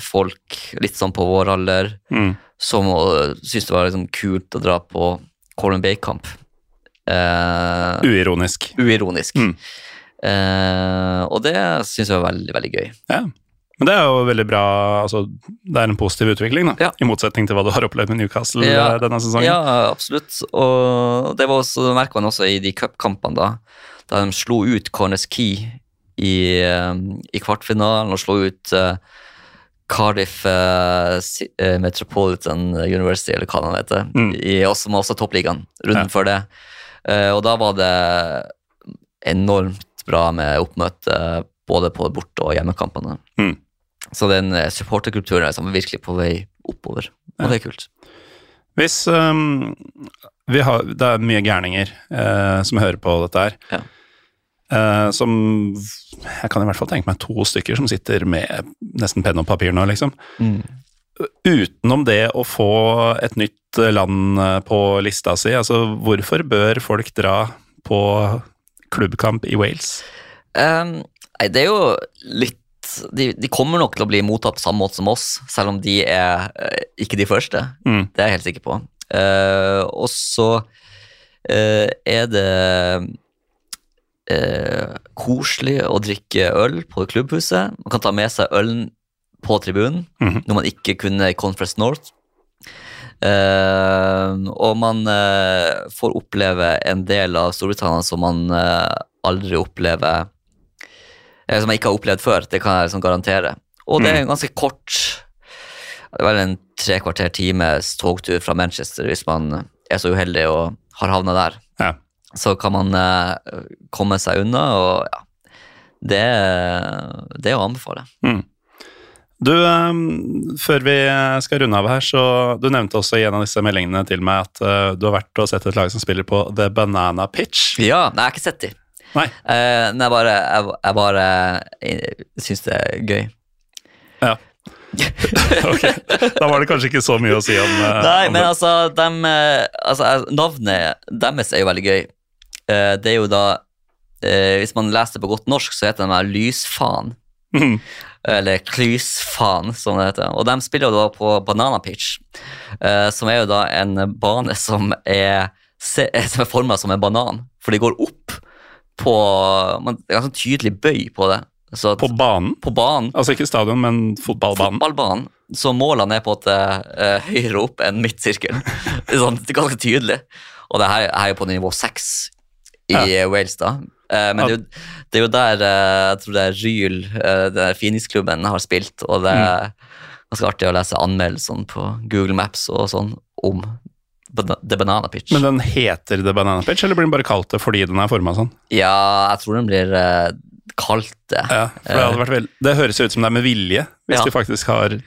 folk, litt sånn på vår alder, Mm. som syntes det var liksom kult å dra på Colin Bay-kamp. Uh, Uironisk. uironisk. Mm. Uh, og det syns jeg var veldig, veldig gøy. Ja. Men det er jo veldig bra altså, Det er en positiv utvikling, da. Ja. I motsetning til hva du har opplevd med Newcastle Ja. eh, denne sesongen. Ja, absolutt. Og det var også, merka man også i de cupkampene, da. Da de slo ut Corners Key i, eh, i kvartfinalen og slo ut eh, Cardiff eh, Metropolitan University, eller hva det heter, Mm. i, også, også toppligaen, runden Ja. før det. Og da var det enormt bra med oppmøte både på borte- og hjemmekampene. Mm. Så den supporterkulturen er liksom virkelig på vei oppover, og Ja. det er kult. Hvis um, vi har, Det er mye gærninger eh, som hører på dette her. Ja. Eh, som Jeg kan i hvert fall tenke meg to stykker som sitter med nesten penn og papir nå, liksom. Utenom det å få et nytt land eh, på lista si, altså hvorfor bør folk dra på klubbkamp i Wales? Um, nei, det er jo litt de, de kommer nok til å bli mottatt på samme måte som oss, selv om de er eh, ikke de første. Mm. Det er jeg helt sikker på. Uh, og så uh, er det eh, koselig å drikke øl på klubbhuset. Man kan ta med seg ølen på tribunen, Mhm. noe man ikke kunne i Conference North. Eh, og man eh, får oppleve en del av Storbritannia som man eh, aldri opplever Som man ikke har opplevd før, det kan jeg liksom garantere. Og det er en ganske kort Det er vel en tre kvarter times togtur fra Manchester hvis man er så uheldig og har havna der. Ja. Så kan man eh, komme seg unna, og ja Det, det er å anbefale. Du, um, før vi skal runde av her, så du nevnte også i en av disse meldingene til meg at uh, du har vært og sett et lag som spiller på The Banana Pitch. Ja, nei, jeg har ikke sett de. Nei. Eh, nei bare, jeg, jeg bare jeg, syns det er gøy. Ja. ok, da var det kanskje ikke så mye å si om, uh, Nei, men altså, dem, eh, altså eh, Navnet deres er jo veldig gøy. Eh, det er jo da eh, Hvis man leser det på godt norsk, så heter den her Lysfaen. Mhm. Eller Klysfaen, som det heter. Og de spiller jo da på Banana Pitch, eh, som er jo da en bane som er, som er forma som en banan, for de går opp på man, Det er ganske tydelig bøy på det. Så at, På banen? på banen, Altså ikke stadion, men fotballbanen. fotballbanen, så målene er på det eh, høyere opp enn er, sånn, det er ganske tydelig. Og det her, her er på nivå seks i ja. Wales, da. Eh, men det, er jo, det er jo der eh, jeg tror det er Ryl, eh, den der Finisklubben, har spilt, og det er ganske artig å lese anmeldelsene på Google Maps og sånn om The Banana Pitch. Men den heter The Banana Pitch, eller blir den bare kalt det fordi den er forma sånn? Ja, jeg tror den blir kalt det. Ja, for det, det høres ut som det er med vilje, hvis Ja. de faktisk har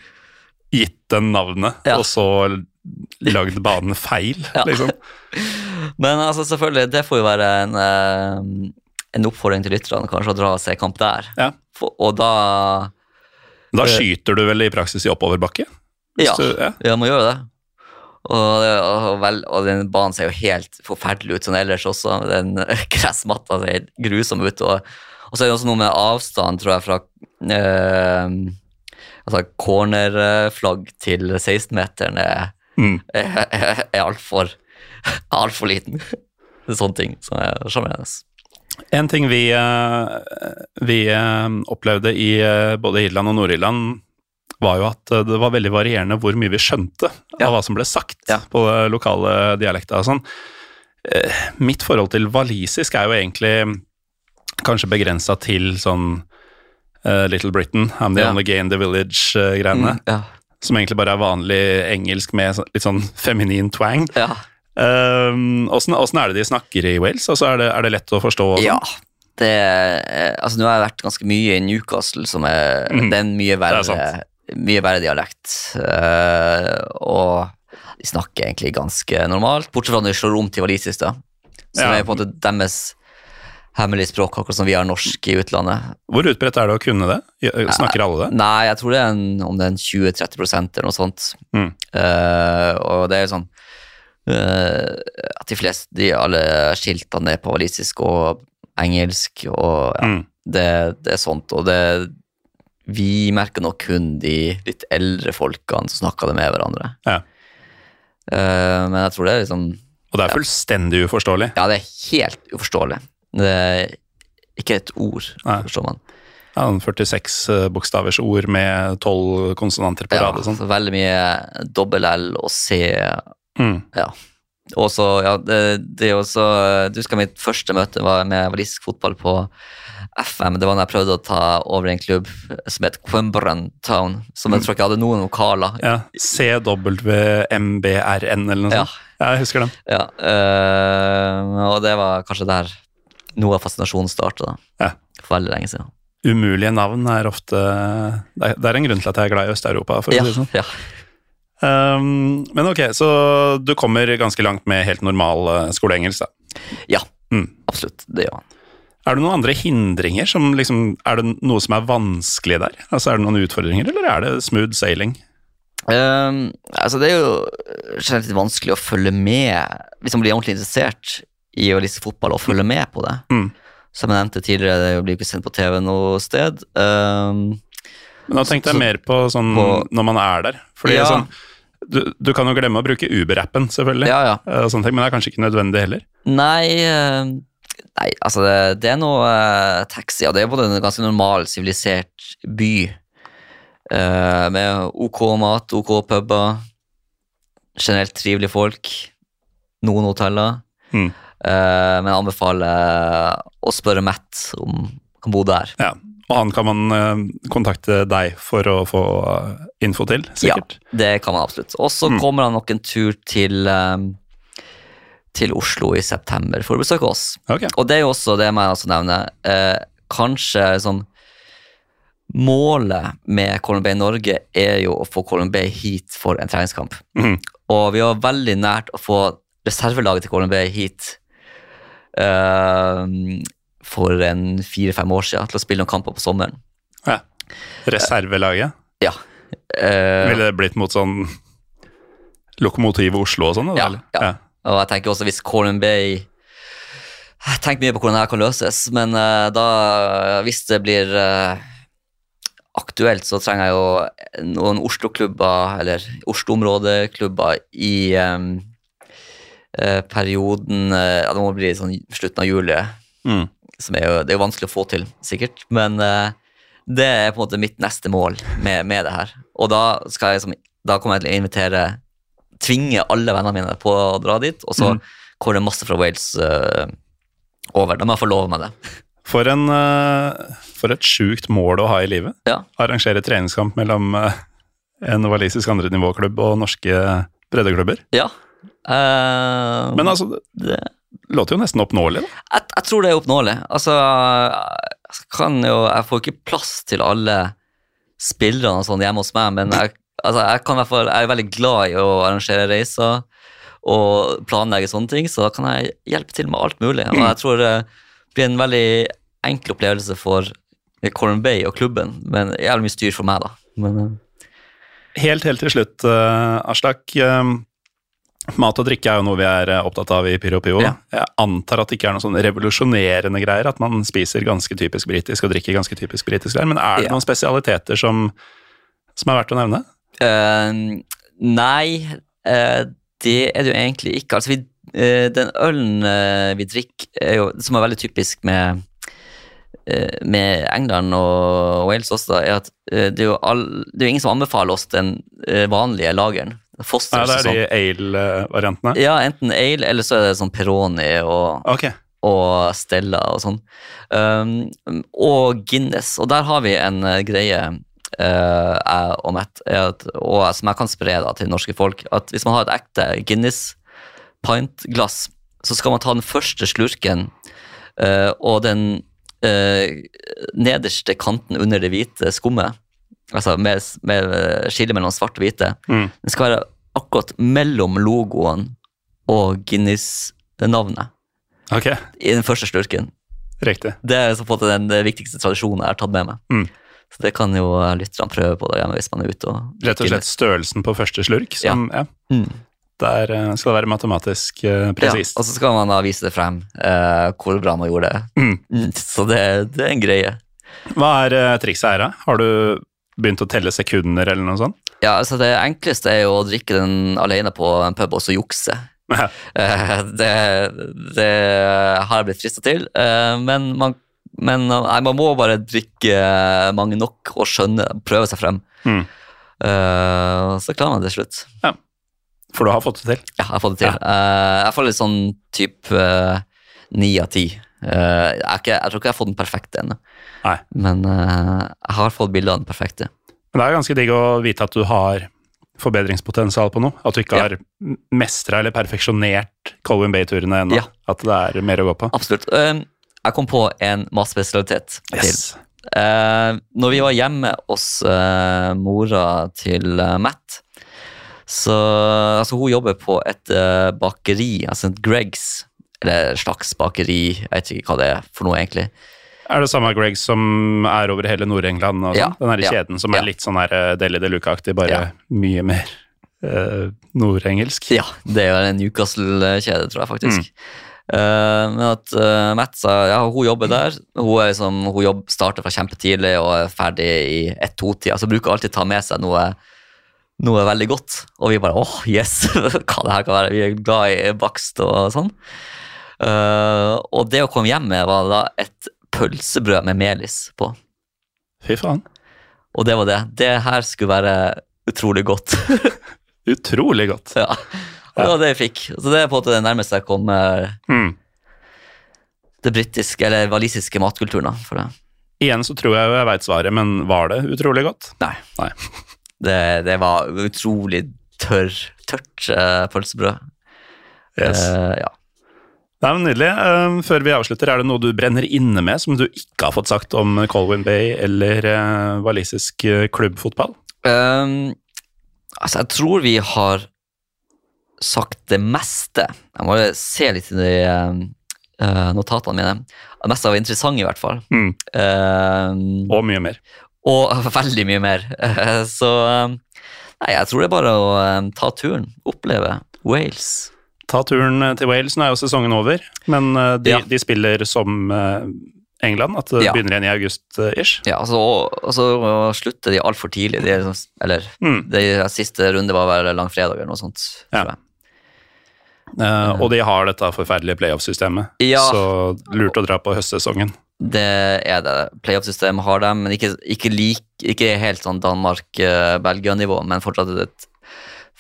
gitt den navnet, Ja. og så lagd banen feil, Ja. liksom. Men altså, selvfølgelig, det får jo være en, eh, en oppfordring til lytterne kanskje å dra og se kamp der. Ja. For, og da Da Eh. skyter du vel i praksis i oppoverbakke? Ja, du- ja. ja, må gjøre det. Og, og, vel, og den banen ser jo helt forferdelig ut sånn ellers også. Den gressmatta ser grusom ut. Og, og så er det også noe med avstand, tror jeg, fra eh, altså cornerflagg til 16-meteren er, Mm. er, er, er altfor alt liten. Det er sånne ting som er sjarmerende. En ting vi, eh, vi eh, opplevde i eh, både Irland og Nord-Irland, var jo at det var veldig varierende hvor mye vi skjønte Ja. av hva som ble sagt Ja. på lokale dialekter og sånn. Mitt forhold til walisisk er jo egentlig kanskje begrensa til sånn Little Britain, I'm the Ja. only gay in the village-greiene. Mm, ja. Som egentlig bare er vanlig engelsk med litt sånn feminin twang. ja. Um, Åssen åssen er det de snakker i Wales? Altså, er, det, er det lett å forstå? og sånn? Ja. Det, eh, altså, nå har jeg vært ganske mye i Newcastle, som er, mm. det er en mye Det er verre, mye verre dialekt. Uh, og de snakker egentlig ganske normalt, bortsett fra når de slår om til walisisk, da. Som Ja. er på en måte deres hemmelige språk, akkurat som vi har norsk i utlandet. Hvor utbredt er det å kunne det? Snakker alle det? Nei, jeg tror det er en, om det er en 20-30 eller noe sånt. Mm. Uh, og det er jo sånn uh, at de fleste, de alle skiltene er på walisisk og engelsk, og ja, Mm. det, det er sånt. Og det Vi merker nok kun de litt eldre folkene som snakker det med hverandre. Ja. Uh, men jeg tror det er liksom Og det er fullstendig uforståelig. Ja, det er helt uforståelig. Det er ikke et ord, Nei. forstår man. Ja, 46 eh, bokstavers ord med 12 konsonanter på rad sånn. veldig mye dobbel L og C. Mm. Ja. Og så, ja, det, det jo Du husker mitt første møte var med walisisk fotball på FM. Det var da jeg prøvde å ta over en klubb som het Quembran Town, som jeg tror ikke hadde noen vokaler. Ja, CWMBRN eller noe Ja. sånt. Ja, jeg husker den. Ja, øh, og det var kanskje der noe av fascinasjonen starta. Ja. For veldig lenge siden. Umulige navn er ofte Det er, en grunn til at jeg er glad i Øst-Europa, for å si det sånn. ja. Um, men ok, så du kommer ganske langt med helt normal uh, skoleengelsk, da. ja Mm. absolutt. Det gjør han. Er det noen andre hindringer som liksom Er det noe som er vanskelig der? Altså Er det noen utfordringer, eller er det smooth sailing? Um, altså det er jo generelt litt vanskelig å følge med hvis man blir ordentlig interessert i å lese fotball og følge med på det. Mm. Som jeg nevnte tidligere, det blir ikke sendt på TV noe sted. Um, Men da tenkte Så- jeg mer på sånn på- når man er der. Fordi Ja. sånn du, du kan jo glemme å bruke Uber-appen, selvfølgelig, ja, ja. eh, ting, men det er kanskje ikke nødvendig heller. Nei, ehm, nei altså det, det er noe eh, taxi, og det er både en ganske normal, sivilisert by. eh, med ok mat, ok puber, generelt trivelige folk, noen hoteller. Mm. Eh, men jeg anbefaler å spørre Matt om han kan bo der. Ja. Og han kan man eh, kontakte deg for å få eh, info til, sikkert. Ja, det kan man absolutt. Og så Mm. kommer han nok en tur til, eh, til Oslo i september for å besøke oss. Okay. Og det er jo også det må jeg også nevne. Eh, kanskje sånn Målet med Colombia Norge er jo å få Colombia hit for en treningskamp. Mm. Og vi var veldig nært å få reservelaget til Colombia hit eh, for en fire-fem år siden til å spille noen kamper på sommeren. Ja. Reservelaget. Ja. Eh, Ville det blitt mot sånn Lokomotiv Oslo og sånn? Ja, ja, ja. Og jeg tenker også hvis Corn Bay Jeg tenker mye på hvordan det her kan løses, men eh, da, hvis det blir eh, aktuelt, så trenger jeg jo noen Oslo-klubber, eller Oslo-områdeklubber i eh, perioden eh, Ja, det må bli sånn slutten av juli, Mm. som er jo, det er jo vanskelig å få til, sikkert. Men eh, det er på en måte mitt neste mål med, med det her. Og da, skal jeg, som, da kommer jeg til å invitere Tvinge alle vennene mine på å dra dit, og så Mm. kommer det masse fra Wales uh, over. Da må jeg få love meg det. For, en, uh, for et sjukt mål å ha i livet. Ja. Arrangere treningskamp mellom uh, en walisisk andrenivåklubb og norske breddeklubber. Ja. Eh, Men altså, det låter jo nesten oppnåelig. da. jeg, jeg tror det er oppnåelig. Altså, jeg kan jo Jeg får ikke plass til alle spillerne og sånn hjemme hos meg, men jeg, altså, jeg, kan i hvert fall, jeg er veldig glad i å arrangere reiser og planlegge sånne ting, så da kan jeg hjelpe til med alt mulig. Og jeg tror det blir en veldig enkel opplevelse for Colin Bay og klubben, men jævlig mye styr for meg, da. Men, uh. Helt, helt til slutt, uh, Aslak. eh, mat og drikke er jo noe vi er eh, opptatt av i Pyro Pivo. Ja. Jeg antar at det ikke er noen sånn revolusjonerende greier, at man spiser ganske typisk britisk og drikker ganske typisk britisk men er det Ja. noen spesialiteter som, som er verdt å nevne? Uh, nei, uh, det er det jo egentlig ikke. Altså, vi, uh, den ølen vi drikker, er jo, som er veldig typisk med, med England og Wales også, er at det, er all, det er jo ingen som anbefaler oss den vanlige lageren. Foster Ja, det er de ale-variantene? Ja, enten ale, eller så er det sånn Peroni og, okay. og Stella og sånn. Um, og Guinness. Og der har vi en eh, greie, Uh, jeg og Matt, at, og som jeg kan spre da, til norske folk, at hvis man har et ekte Guinness pintglass, så skal man ta den første slurken, uh, og den uh, nederste kanten under det hvite skummet, altså med, med skille mellom svart og hvite, Mm. den skal være akkurat mellom logoen og Guinness-navnet Ok, i den første slurken. riktig. Det er så på måte den eh, viktigste tradisjonen jeg har tatt med meg. Mm. Så det kan jo lytterne prøve på der hjemme hvis man er ute og Rett og slett størrelsen på første slurk, som ja. Mm. Der eh, skal det være matematisk eh, Ja, og så skal man da vise det frem, uh, hvor bra man gjorde det. Mm, Så det, det er en greie. Hva er uh, trikset her, da? Har du begynt å telle sekunder, eller noe sånt? Ja, altså Det enkleste er jo å drikke den alene på en pub og så jukse. Ja. Eh, det, det har jeg blitt frista til, eh, men, man, men nei, man må bare drikke mange nok og skjønne, prøve seg frem. Mm. Eh, så klarer man det til slutt. For du har fått det til? Ja, jeg har fått det til. Ja. jeg får litt sånn type ni av ti. Jeg, jeg tror ikke jeg har fått den perfekte ennå, Nei. men uh, jeg har fått bilde av den perfekte. Men det er ganske digg å vite at du har forbedringspotensial på noe. At du ikke Ja. har mestra eller perfeksjonert Colwyn Bay-turene ennå. Ja. At det er mer å gå på. Absolutt. Uh, jeg kom på en matspesialitet til. Yes. Eh, når vi var hjemme hos eh, mora til eh, Matt, så altså, hun jobber på et bakeri, altså et Gregs, eller et slags bakeri, jeg vet ikke hva det er for noe egentlig. Er det samme Greg som er over hele Nord-England? Ja, sånn? Den her kjeden som er litt sånn her eh, Deli de Luca-aktig, bare mye mer uh, nordengelsk? Ja, det er en Newcastle-kjede, tror jeg faktisk. Mm. Uh, men at uh, Matt sa ja, hun jobber der. Hun, er liksom, hun jobb, starter fra kjempetidlig og er ferdig i ett-to-tida, så bruker alltid ta med seg noe, noe veldig godt. Og vi bare åh, yes, hva det her kan være. Vi er glad i bakst og sånn. Uh, og det å komme hjem med var da et pølsebrød med melis på. Fy faen. Og det var det. Det her skulle være utrolig godt. Utrolig godt. ja. Og det var det jeg fikk. Så det er på en måte det nærmeste jeg kommer Mm. det britiske, eller walisiske matkulturen. da, for det. Igjen så tror jeg jeg veit svaret, men var det utrolig godt? Nei. Nei. Det, det var utrolig tørr, tørt uh, pølsebrød. Yes. Uh, ja. Det men nydelig. Eh, før vi avslutter, er det noe du brenner inne med som du ikke har fått sagt om Colwyn Bay eller uh, walisisk eh, klubbfotball? Um, altså, jeg tror vi har sagt det meste. Jeg må se litt i de uh, notatene mine. Det meste var interessant, i hvert fall. Mm. Ehm, Og mye mer. og veldig mye mer. Eh, Så eh, nei, jeg tror det er bare å eh, ta turen. Oppleve Wales. Ta turen til Wales. Nå er jo sesongen over, men eh, de, Ja. de spiller som eh, England, at det Ja. begynner igjen i august-ish. Ja, altså, og, og så slutter de altfor tidlig. De liksom, eller Mm. de siste runde var vel langfredag eller noe sånt. Ja. jeg. Eh, og de har dette forferdelige playoff-systemet, Ja. så lurt å dra på høstsesongen. Det er det. Playoff-systemet har dem, men ikke, ikke, lik, ikke helt sånn Danmark-Belgia-nivå, men fortsatt et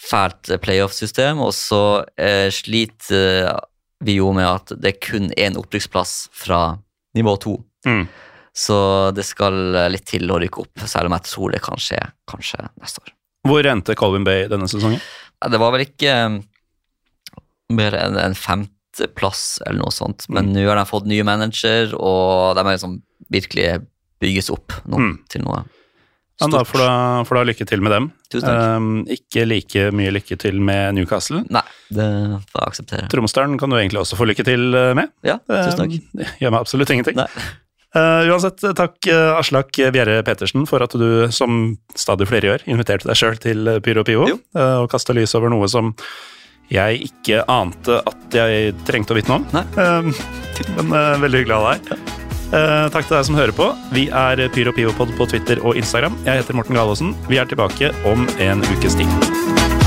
fælt playoff-system. Og så eh, sliter vi jo med at det er kun én opprykksplass fra nivå to. Mm. Så det skal litt til å rykke opp, selv om jeg tror det kan skje kanskje neste år. Hvor endte Colvin Bay denne sesongen? Det var vel ikke eh, mer enn en femteplass eller noe sånt, men Mm. nå har de fått nye manager, og de er liksom virkelig bygges opp nå Mm. til noe Ja, da får du, får da lykke til med dem. Tusen takk. Um, ikke like mye lykke til med Newcastle. Nei, det får jeg akseptere. Tromsdalen kan du egentlig også få lykke til eh, med. Ja, tusen takk. Um, det gjør meg absolutt ingenting. Nei. Uh, uansett, takk uh, Aslak Bjerre Petersen for at du, som stadig flere gjør, inviterte deg sjøl til uh, Pyro Pivo uh, og kasta lys over noe som jeg ikke ante at jeg trengte å vite noe om. Nei. Um, men uh, veldig hyggelig å ha deg her. Uh, takk til deg som hører på. Vi er Pyro Pivopod på Twitter og Instagram. Jeg heter Morten Galaasen. Vi er tilbake om en ukes tid.